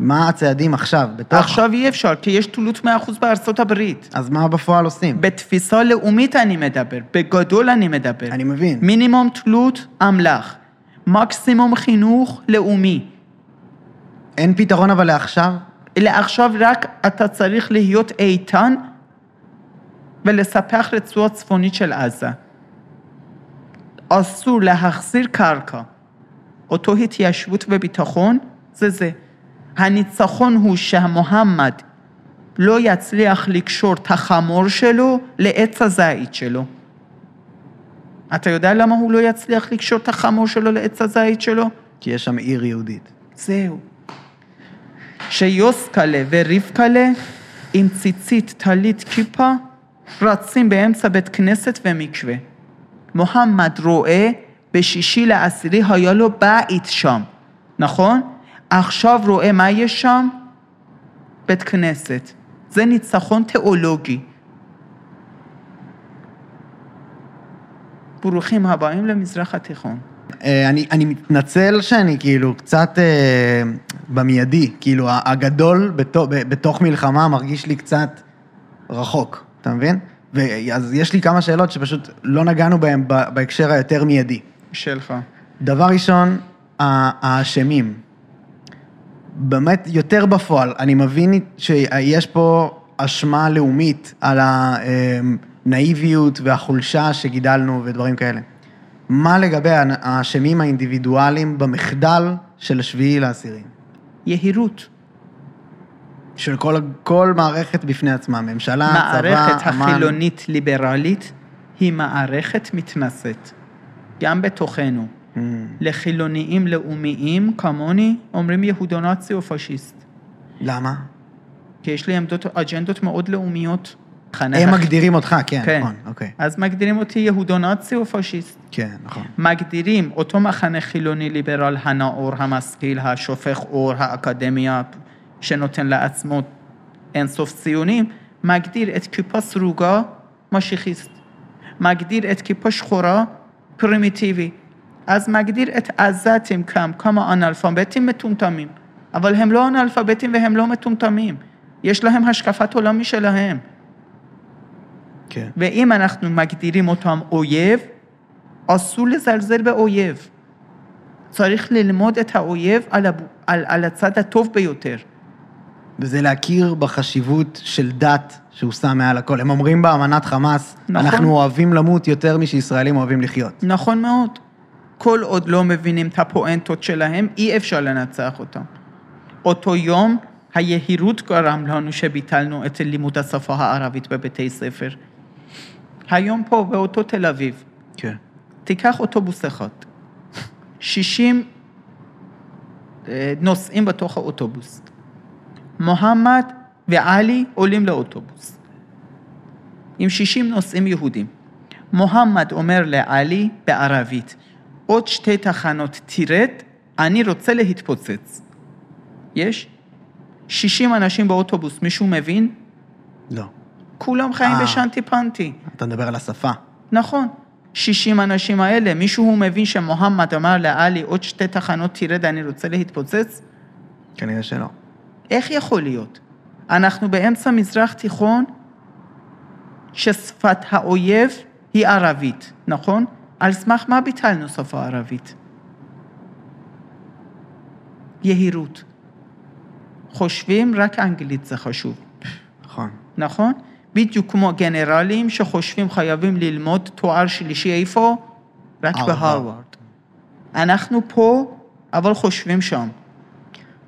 מה הצעדים עכשיו? בתוך... עכשיו אי אפשר, כי יש תלות 100% בארצות הברית. אז מה בפועל עושים? בתפיסה לאומית אני מדבר, בגדול אני מדבר. אני מבין. מינימום תלות אמל"ח, מקסימום חינוך לאומי. אין פתרון אבל לעכשיו? לעכשיו רק אתה צריך להיות איתן ולספח רצועה צפונית של עזה. אסור להחזיר קרקע. אותו התיישבות וביטחון זה זה. הניצחון הוא שהמוחמד לא יצליח לקשור את החמור שלו לעץ הזית שלו. אתה יודע למה הוא לא יצליח לקשור את החמור שלו לעץ הזית שלו? כי יש שם עיר יהודית. זהו. שיוסקלה ורבקלה עם ציצית, טלית, כיפה, רצים באמצע בית כנסת ומקווה. מוחמד רואה בשישי לעשירי היה לו בית שם, נכון? עכשיו רואה מה יש שם? בית כנסת. זה ניצחון תיאולוגי. ברוכים הבאים למזרח התיכון. אה, אני, אני מתנצל שאני כאילו קצת אה, במיידי, כאילו הגדול בתוך, בתוך מלחמה מרגיש לי קצת רחוק, אתה מבין? אז יש לי כמה שאלות שפשוט לא נגענו בהן בהקשר היותר מיידי. שלך. דבר ראשון, האשמים. באמת, יותר בפועל, אני מבין שיש פה אשמה לאומית על הנאיביות והחולשה שגידלנו ודברים כאלה. מה לגבי האשמים האינדיבידואליים במחדל של השביעי לעשירי? יהירות. של כל, כל מערכת בפני עצמה, ממשלה, צבא, מערכת אמ"ן. החילונית ליברלית היא מערכת מתנשאת, גם בתוכנו. Mm, לחילוניים לאומיים כמוני אומרים יהודונאצי או פשיסט. למה? כי יש לי עמדות, אג'נדות מאוד לאומיות. הם מגדירים אותך, כן, כן. נכון, אוקיי. אז מגדירים אותי יהודונאצי או פשיסט. כן, נכון. מגדירים אותו מחנה חילוני ליברל הנאור, המשכיל, השופך אור, האקדמיה, שנותן לעצמו אינסוף ציונים, מגדיר את כיפה סרוגה משיחיסט. מגדיר את כיפה שחורה פרימיטיבי. אז מגדיר את עזתים כם, כמה אנאלפביתים מטומטמים. אבל הם לא אנאלפביתים והם לא מטומטמים. יש להם השקפת עולם משלהם. כן. ואם אנחנו מגדירים אותם אויב, אסור לזלזל באויב. צריך ללמוד את האויב על, הב... על, על הצד הטוב ביותר. וזה להכיר בחשיבות של דת שהוא שם מעל הכל. הם אומרים באמנת חמאס, נכון. אנחנו אוהבים למות יותר משישראלים אוהבים לחיות. נכון מאוד. כל עוד לא מבינים את הפואנטות שלהם, אי אפשר לנצח אותם. אותו יום, היהירות גרם לנו שביטלנו את לימוד השפה הערבית בבתי ספר. היום פה, באותו תל אביב, כן. תיקח אוטובוס אחד. 60 אה, נוסעים בתוך האוטובוס. מוחמד ועלי עולים לאוטובוס. עם 60 נוסעים יהודים. מוחמד אומר לעלי בערבית, עוד שתי תחנות תרד, אני רוצה להתפוצץ. יש? 60 אנשים באוטובוס, מישהו מבין? לא. כולם חיים אה. בשנטי פנטי. אתה מדבר על השפה. נכון. 60 אנשים האלה, מישהו מבין שמוחמד אמר לעלי, עוד שתי תחנות תרד, אני רוצה להתפוצץ? כנראה שלא. איך יכול להיות? אנחנו באמצע מזרח תיכון ששפת האויב היא ערבית, נכון? על סמך מה ביטלנו שפה ערבית? יהירות. חושבים רק אנגלית זה חשוב, נכון. נכון? בדיוק כמו גנרלים שחושבים חייבים ללמוד תואר שלישי איפה? רק הרווארד. בהרווארד. אנחנו פה, אבל חושבים שם.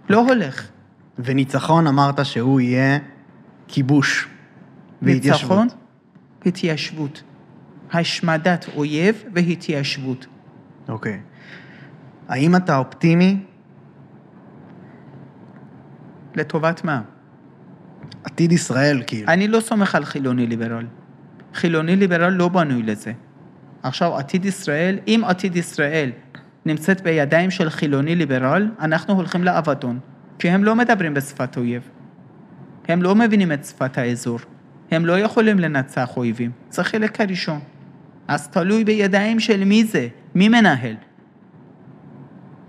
לא הולך. וניצחון אמרת שהוא יהיה כיבוש. והתיישבות. ניצחון, התיישבות. השמדת אויב והתיישבות. אוקיי. האם אתה אופטימי? לטובת מה? עתיד ישראל, כאילו. אני לא סומך על חילוני ליברל. חילוני ליברל לא בנוי לזה. עכשיו, עתיד ישראל, אם עתיד ישראל נמצאת בידיים של חילוני ליברל, אנחנו הולכים לאבדון. כי הם לא מדברים בשפת אויב. הם לא מבינים את שפת האזור. הם לא יכולים לנצח אויבים. זה חלק הראשון. אז תלוי בידיים של מי זה, מי מנהל.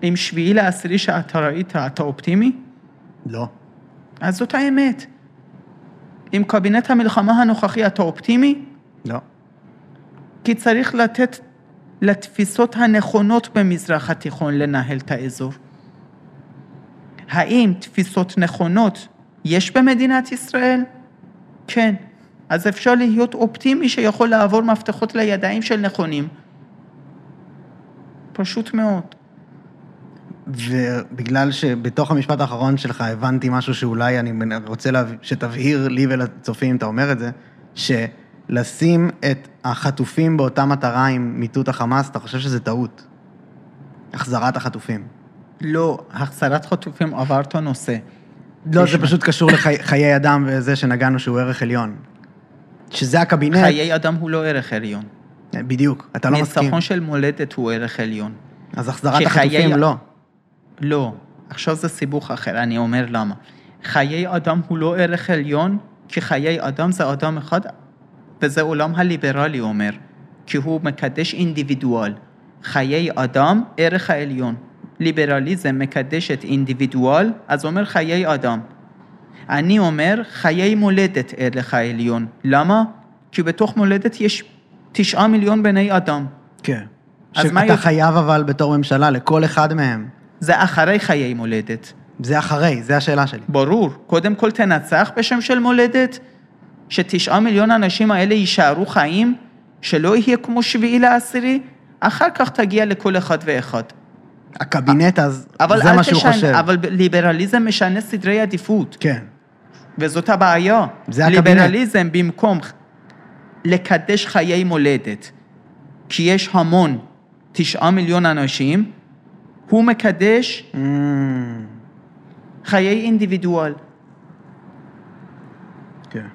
עם שביעי לעשירי שאתה ראית, אתה אופטימי? לא. אז זאת האמת. עם קבינט המלחמה הנוכחי אתה אופטימי? לא. כי צריך לתת לתפיסות הנכונות במזרח התיכון לנהל את האזור. האם תפיסות נכונות יש במדינת ישראל? כן. אז אפשר להיות אופטימי שיכול לעבור מפתחות לידיים של נכונים. פשוט מאוד. ובגלל שבתוך המשפט האחרון שלך הבנתי משהו שאולי אני רוצה לה... שתבהיר לי ולצופים, אתה אומר את זה, שלשים את החטופים באותה מטרה עם מיטוט החמאס, אתה חושב שזה טעות. החזרת החטופים. לא, החזרת חטופים עבר את הנושא. לא, זה פשוט קשור לחיי אדם וזה שנגענו שהוא ערך עליון. שזה הקבינט, חיי אדם הוא לא ערך עליון. בדיוק, אתה לא מסכים. ניצחון של מולדת הוא ערך עליון. אז החזרת שחיי- החטופים לא. לא, עכשיו זה סיבוך אחר, אני אומר למה. חיי אדם הוא לא ערך עליון, כי חיי אדם זה אדם אחד, וזה עולם הליברלי אומר, כי הוא מקדש אינדיבידואל. חיי אדם, ערך העליון. ליברליזם מקדש את אינדיבידואל, אז אומר חיי אדם. אני אומר חיי מולדת ערך העליון. למה? כי בתוך מולדת יש תשעה מיליון בני אדם. כן. אז מה חייב אבל בתור ממשלה לכל אחד מהם. זה אחרי חיי מולדת. זה אחרי, זה השאלה שלי. ברור, קודם כל תנצח בשם של מולדת, שתשעה מיליון האנשים האלה יישארו חיים, שלא יהיה כמו שביעי לעשירי, אחר כך תגיע לכל אחד ואחד. הקבינט אז, זה מה שהוא חושב. אבל ליברליזם משנה סדרי עדיפות, כן. וזאת הבעיה. זה הקבינט. ליברליזם במקום לקדש חיי מולדת, כי יש המון, תשעה מיליון אנשים, הוא מקדש Mm, חיי אינדיבידואל. כן.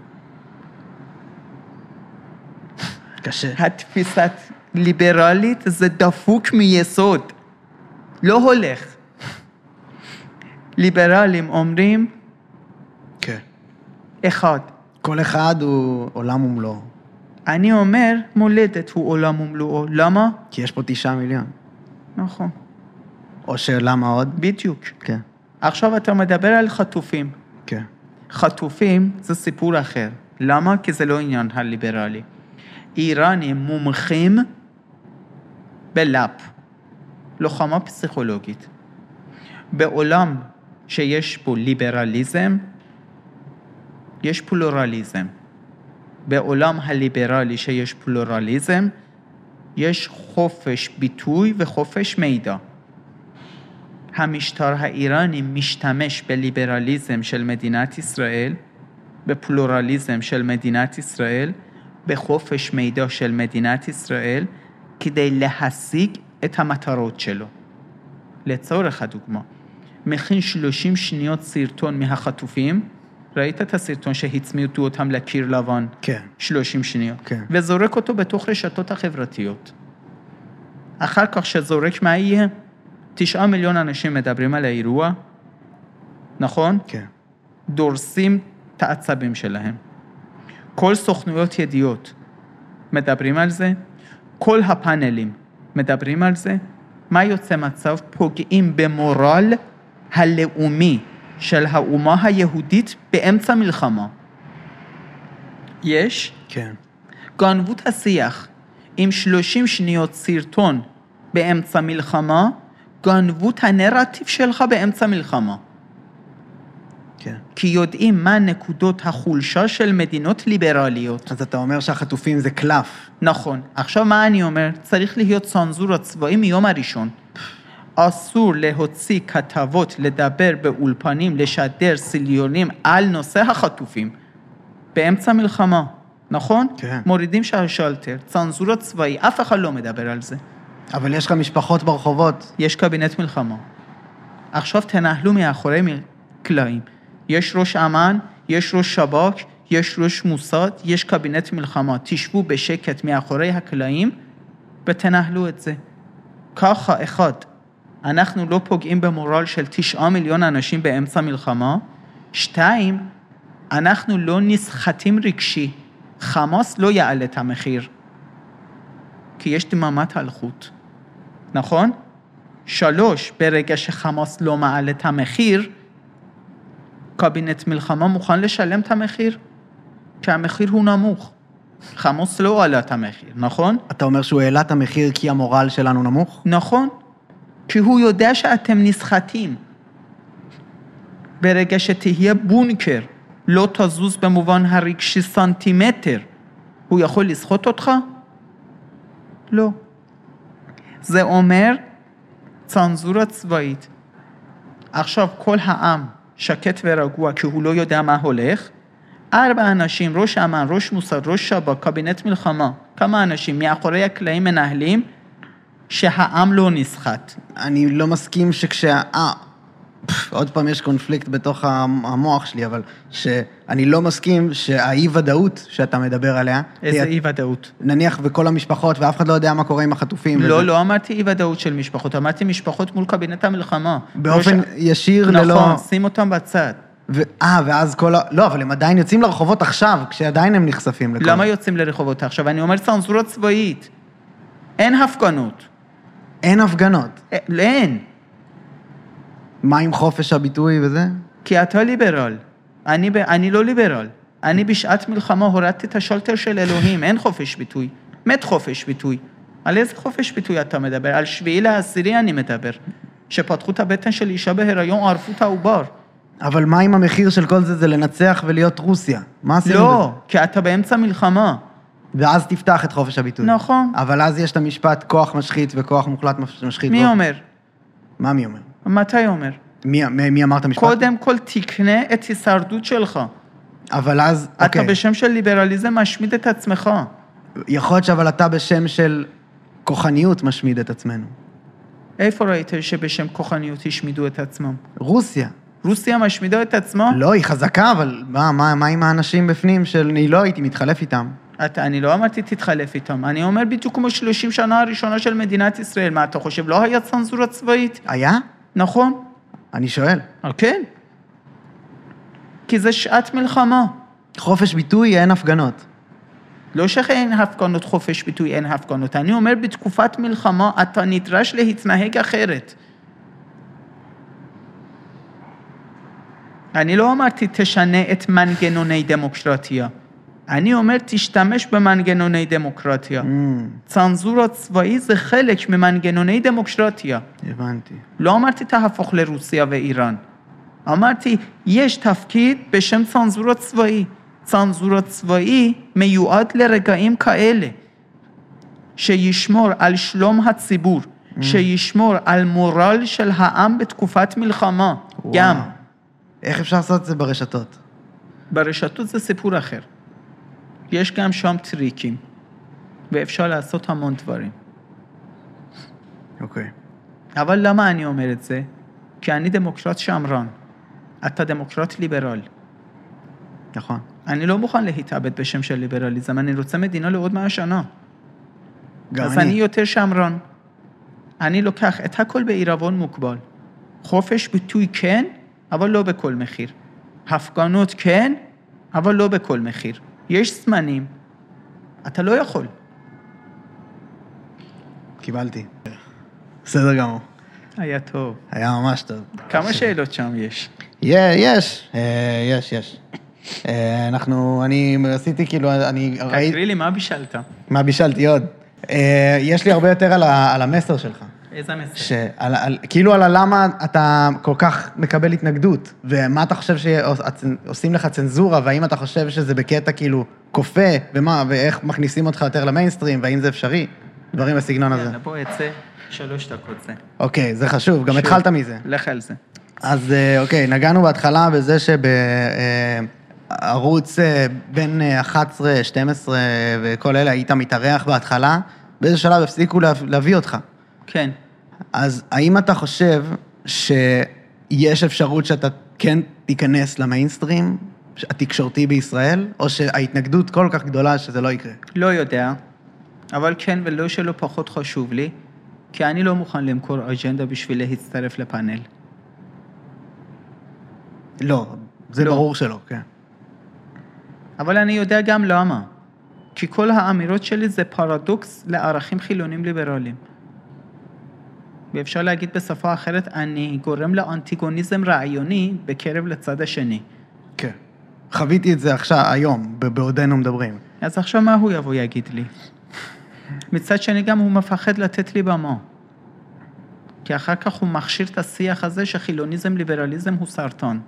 קשה. התפיסת ליברלית זה דפוק מיסוד. לא הולך. ליברלים אומרים. אחד. כל אחד הוא עולם ומלואו. אני אומר, מולדת הוא עולם ומלואו. למה? כי יש פה תשעה מיליון. נכון, או שלמה עוד? בדיוק. כן. עכשיו אתה מדבר על חטופים. כן. חטופים זה סיפור אחר. למה? כי זה לא עניין הליברלי. איראנים מומחים בלאפ, לוחמה פסיכולוגית. בעולם שיש בו ליברליזם, יש פלורליזם. בעולם הליברלי שיש פלורליזם, יש חופש ביטוי וחופש מידע. המשטר האיראני משתמש בליברליזם של מדינת ישראל, בפלורליזם של מדינת ישראל, בחופש מידע של מדינת ישראל, כדי להשיג את המטרות שלו. לצורך הדוגמה, מכין 30 שניות סרטון מהחטופים, ראית את הסרטון שהצמידו אותם לקיר לבן? כן. 30 שניות. כן. וזורק אותו בתוך רשתות החברתיות. אחר כך שזורק, מה יהיה? תשעה מיליון אנשים מדברים על האירוע, נכון? כן. דורסים את העצבים שלהם. כל סוכנויות ידיעות מדברים על זה, כל הפאנלים מדברים על זה. מה יוצא מצב? פוגעים במורל הלאומי של האומה היהודית באמצע מלחמה. יש כן. גנבו את השיח עם 30 שניות סרטון באמצע מלחמה, גנבו את הנרטיב שלך באמצע מלחמה. כן. כי יודעים מה נקודות החולשה של מדינות ליברליות. אז אתה אומר שהחטופים זה קלף. נכון. עכשיו מה אני אומר? צריך להיות צנזורה צבאי מיום הראשון. אסור להוציא כתבות, לדבר באולפנים, לשדר סליונים על נושא החטופים. באמצע מלחמה, נכון? כן. מורידים שהשלטר, צנזורה צבאי, אף אחד לא מדבר על זה. אבל יש לך משפחות ברחובות. יש קבינט מלחמה. עכשיו תנהלו מאחורי קלעים. יש ראש אמ"ן, יש ראש שב"כ, יש ראש מוסד, יש קבינט מלחמה. תשבו בשקט מאחורי הקלעים ותנהלו את זה. ככה, אחד, אנחנו לא פוגעים במורל של תשעה מיליון אנשים באמצע מלחמה. שתיים, אנחנו לא נסחטים רגשי. חמאס לא יעלה את המחיר. כי יש דממת הלכות, נכון? שלוש, ברגע שחמאס לא מעלה את המחיר, קבינט מלחמה מוכן לשלם את המחיר, כי המחיר הוא נמוך. חמאס לא עלה את המחיר, נכון? אתה אומר שהוא העלה את המחיר כי המורל שלנו נמוך? נכון, כי הוא יודע שאתם נסחטים. ברגע שתהיה בונקר, לא תזוז במובן הרגשי סנטימטר, הוא יכול לסחוט אותך? לא. זה אומר צנזורה צבאית. עכשיו כל העם שקט ורגוע כי הוא לא יודע מה הולך, ארבע אנשים, ראש אמ"ן, ראש מוסד, ראש שב"כ, קבינט מלחמה, כמה אנשים מאחורי הקלעים מנהלים שהעם לא נסחט. אני לא מסכים שכשה... אה, פף, עוד פעם יש קונפליקט בתוך המ- המוח שלי, אבל שאני לא מסכים שהאי-ודאות שאתה מדבר עליה... איזה תהיה- אי ודאות. נניח בכל המשפחות, ואף אחד לא יודע מה קורה עם החטופים. לא, וזה- לא אמרתי אי ודאות של משפחות, אמרתי משפחות מול קבינט המלחמה. באופן ראש- ישיר נכון, ללא... שים אותם בצד. ו... אה, ואז כל ה... לא, אבל הם עדיין יוצאים לרחובות עכשיו, כשעדיין הם נחשפים לכל... למה יוצאים לרחובות עכשיו? אני אומר צנזורה צבאית. אין הפגנות. אין הפגנות. אה, אין. מה עם חופש הביטוי וזה? כי אתה ליברל. אני, אני לא ליברל. אני בשעת מלחמה הורדתי את השלטר של אלוהים, אין חופש ביטוי. מת חופש ביטוי. על איזה חופש ביטוי אתה מדבר? על שביעי לעשירי אני מדבר. שפתחו את הבטן של אישה בהיריון, ערפו את העובר. אבל מה אם המחיר של כל זה זה לנצח ולהיות רוסיה? מה עשינו בזה? לא, כי אתה באמצע מלחמה. ואז תפתח את חופש הביטוי. נכון. אבל אז יש את המשפט כוח משחית וכוח מוחלט מש- משחית. מי ואופן- אומר? מה מי אומר? מתי אומר? מי, מי, מי אמר את המשפט? קודם כל תקנה את הישרדות שלך. אבל אז, אתה אוקיי. בשם של ליברליזם משמיד את עצמך. יכול להיות שאבל אתה בשם של כוחניות משמיד את עצמנו. איפה ראית שבשם כוחניות השמידו את עצמם? רוסיה. רוסיה משמידה את עצמה? לא, היא חזקה, אבל מה, מה, מה עם האנשים בפנים של אני לא הייתי מתחלף איתם? אתה, אני לא אמרתי תתחלף איתם, אני אומר בדיוק כמו 30 שנה הראשונה של מדינת ישראל, מה אתה חושב, לא היה צנזורה צבאית? היה? נכון, אני שואל. אה, כן. כי זה שעת מלחמה. חופש ביטוי, אין הפגנות. לא שאין הפגנות חופש ביטוי, אין הפגנות. אני אומר, בתקופת מלחמה אתה נדרש להתנהג אחרת. אני לא אמרתי תשנה את מנגנוני דמוקרטיה. אני אומר, תשתמש במנגנוני דמוקרטיה. Mm, צנזורה צבאית זה חלק ממנגנוני דמוקרטיה. הבנתי. לא אמרתי תהפוך לרוסיה ואיראן. אמרתי, יש תפקיד בשם צנזורה צבאי. צנזורה צבאי מיועד לרגעים כאלה, שישמור על שלום הציבור, שישמור על מורל של העם בתקופת מלחמה. וואו. גם. איך אפשר לעשות את זה ברשתות? ברשתות זה סיפור אחר. יש גם שם טריקים, ואפשר לעשות המון דברים. אוקיי. אבל למה אני אומר את זה? כי אני דמוקרט שמרן. אתה דמוקרט ליברל. נכון. אני לא מוכן להתאבד בשם של ליברליזם, אני רוצה מדינה לעוד מאה שנה. גם אז אני יותר שמרן. אני לוקח את הכל בעירבון מוגבל. חופש ביטוי כן, אבל לא בכל מחיר. הפגנות כן, אבל לא בכל מחיר. יש זמנים, אתה לא יכול. קיבלתי. בסדר גמור. היה טוב. היה ממש טוב. כמה שאלות שם יש? יה- יש, אה, יש, יש. אה, אנחנו, אני עשיתי כאילו, אני ראיתי, תקריא לי מה בישלת. מה בישלתי עוד? אה, יש לי הרבה יותר על המסר שלך. איזה מסר? שעל, על, כאילו על הלמה אתה כל כך מקבל התנגדות, ומה אתה חושב שעושים לך צנזורה, והאם אתה חושב שזה בקטע כאילו כופה, ומה, ואיך מכניסים אותך יותר למיינסטרים, והאם זה אפשרי, דברים בסגנון הזה. יאללה, בוא אצא, שלוש דקות זה. אוקיי, זה חשוב, גם. התחלת מזה. לך על זה. אז אה, אוקיי, נגענו בהתחלה בזה שבערוץ בין אה, 11, 12 וכל אלה היית מתארח בהתחלה, באיזה שלב הפסיקו לה- להביא אותך. כן. אז האם אתה חושב שיש אפשרות שאתה כן תיכנס למיינסטרים התקשורתי בישראל, או שההתנגדות כל כך גדולה שזה לא יקרה? לא יודע, אבל כן ולא שלא פחות חשוב לי, כי אני לא מוכן למכור אג'נדה בשביל להצטרף לפאנל. לא, זה לא. ברור שלא, כן. אבל אני יודע גם למה. כי כל האמירות שלי זה פרדוקס לערכים חילונים ליברליים. ואפשר להגיד בשפה אחרת, אני גורם לאנטיגוניזם רעיוני בקרב לצד השני. כן. חוויתי את זה עכשיו, היום, בעודנו מדברים. אז עכשיו מה הוא יבוא יגיד לי? מצד שני גם הוא מפחד לתת לי במה. כי אחר כך הוא מכשיר את השיח הזה שחילוניזם, ליברליזם הוא סרטן.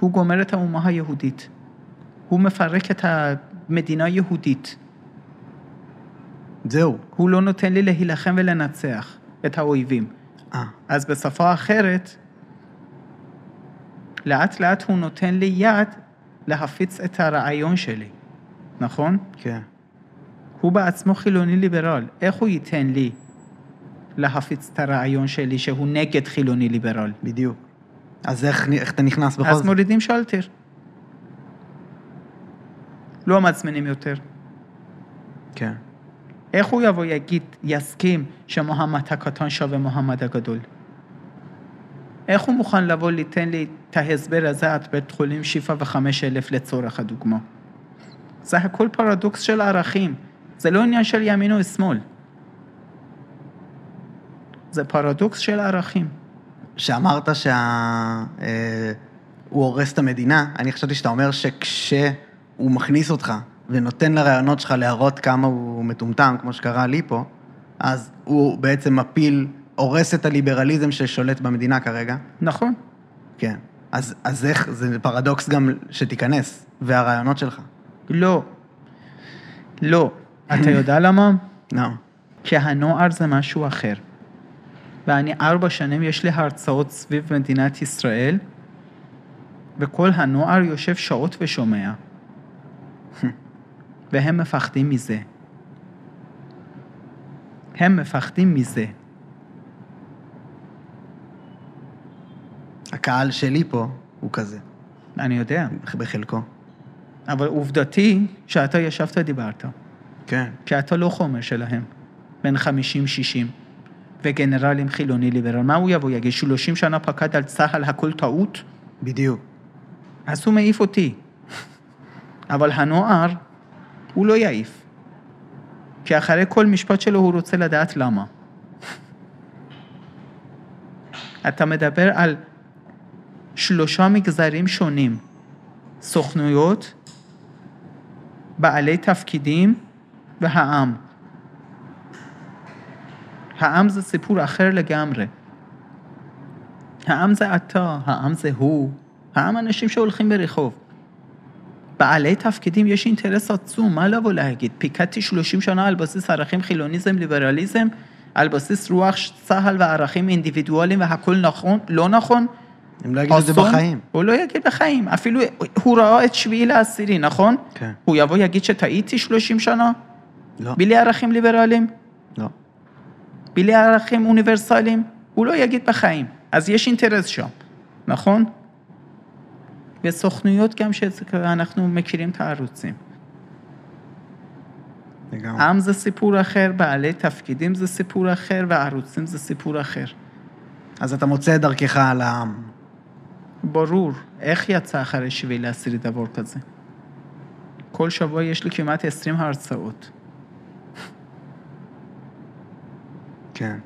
הוא גומר את האומה היהודית. הוא מפרק את המדינה היהודית. זהו. הוא לא נותן לי להילחם ולנצח את האויבים. אה, אז בשפה אחרת, לאט לאט הוא נותן לי יד להפיץ את הרעיון שלי, נכון? כן. הוא בעצמו חילוני ליברל, איך הוא ייתן לי להפיץ את הרעיון שלי שהוא נגד חילוני ליברל? בדיוק. אז איך, איך אתה נכנס בכל אז זאת? מורידים שלטר. לא מזמינים יותר. כן. איך הוא יבוא יגיד, יסכים שמוחמד הקטן שווה מוחמד הגדול? איך הוא מוכן לבוא ליתן לי את ההסבר הזה עד בית חולים שיפא וחמש אלף לצורך הדוגמה? זה הכל פרדוקס של ערכים, זה לא עניין של ימין או שמאל. זה פרדוקס של ערכים. שאמרת שהוא אה, הורס את המדינה, אני חשבתי שאתה אומר שכשהוא מכניס אותך ונותן לרעיונות שלך להראות כמה הוא מטומטם, כמו שקרה לי פה, אז הוא בעצם מפיל, הורס את הליברליזם ששולט במדינה כרגע. נכון. כן. אז, אז איך, זה פרדוקס גם שתיכנס, והרעיונות שלך. לא. לא. אתה יודע למה? לא. כי הנוער זה משהו אחר. ואני ארבע שנים, יש לי הרצאות סביב מדינת ישראל, וכל הנוער יושב שעות ושומע. והם מפחדים מזה. הם מפחדים מזה. הקהל שלי פה הוא כזה, אני יודע. בחלקו. אבל עובדתי, שאתה ישבת דיברת. כן. כי אתה לא חומר שלהם. בין 50-60. וגנרלים חילוני ליברל. מה הוא יבוא יגיד? 30 שנה פקד על צה"ל הכל טעות? בדיוק. אז הוא מעיף אותי. אבל הנוער, הוא לא יעיף. כי אחרי כל משפט שלו הוא רוצה לדעת למה. אתה מדבר על שלושה מגזרים שונים, סוכנויות, בעלי תפקידים והעם. העם זה סיפור אחר לגמרי. העם זה אתה, העם זה הוא, העם אנשים שהולכים ברחוב. בעלי תפקידים יש אינטרס עצום, מה לבוא להגיד? פיקדתי 30 שנה על בסיס ערכים חילוניזם, ליברליזם, על בסיס רוח צה"ל וערכים אינדיבידואליים והכל נכון, לא נכון? הם לא יגידו את זה אסון? בחיים. הוא לא יגיד בחיים, אפילו הוא ראה את שביעי לעשירי, נכון? כן. הוא יבוא יגיד שטעיתי 30 שנה? לא. בלי ערכים ליברליים? לא. בלי ערכים אוניברסליים? הוא לא יגיד בחיים. אז יש אינטרס שם, נכון? וסוכנויות גם שאנחנו מכירים את הערוצים. לגמרי. עם זה סיפור אחר, בעלי תפקידים זה סיפור אחר, וערוצים זה סיפור אחר. אז אתה מוצא את דרכך על העם. ברור, איך יצא אחרי שביעי לעשירי דבר כזה? כל שבוע יש לי כמעט 20 הרצאות, כן.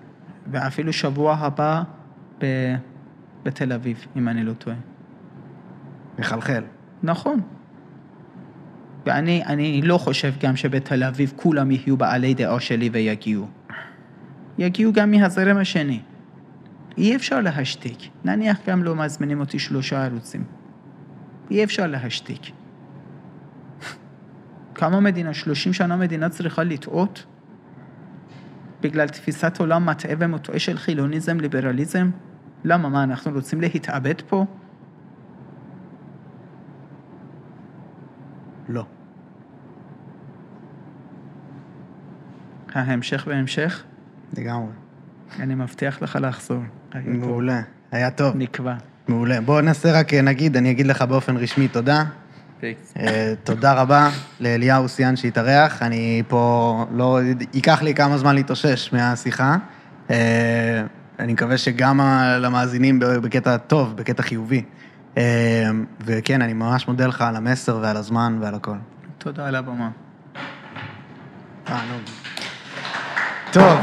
ואפילו שבוע הבא ב... בתל אביב, אם אני לא טועה. מחלחל. נכון. ואני אני לא חושב גם שבתל אביב כולם יהיו בעלי דעה שלי ויגיעו. יגיעו גם מהזרם השני. אי אפשר להשתיק. נניח גם לא מזמינים אותי שלושה ערוצים. אי אפשר להשתיק. כמה מדינה, 30 שנה מדינה צריכה לטעות? בגלל תפיסת עולם מטעה ומוטעה של חילוניזם, ליברליזם? למה, מה, אנחנו רוצים להתאבד פה? לא. ההמשך בהמשך, לגמרי. אני מבטיח לך לחזור. מעולה. היה טוב. נקבע. מעולה. בוא נעשה רק, נגיד, אני אגיד לך באופן רשמי תודה. אה, תודה רבה לאליהו סיאן שהתארח. אני פה, לא, ייקח לי כמה זמן להתאושש מהשיחה. אה, אני מקווה שגם למאזינים בקטע טוב, בקטע חיובי. אה, וכן, אני ממש מודה לך על המסר ועל הזמן ועל הכל. תודה על הבמה. תענוג. טוב,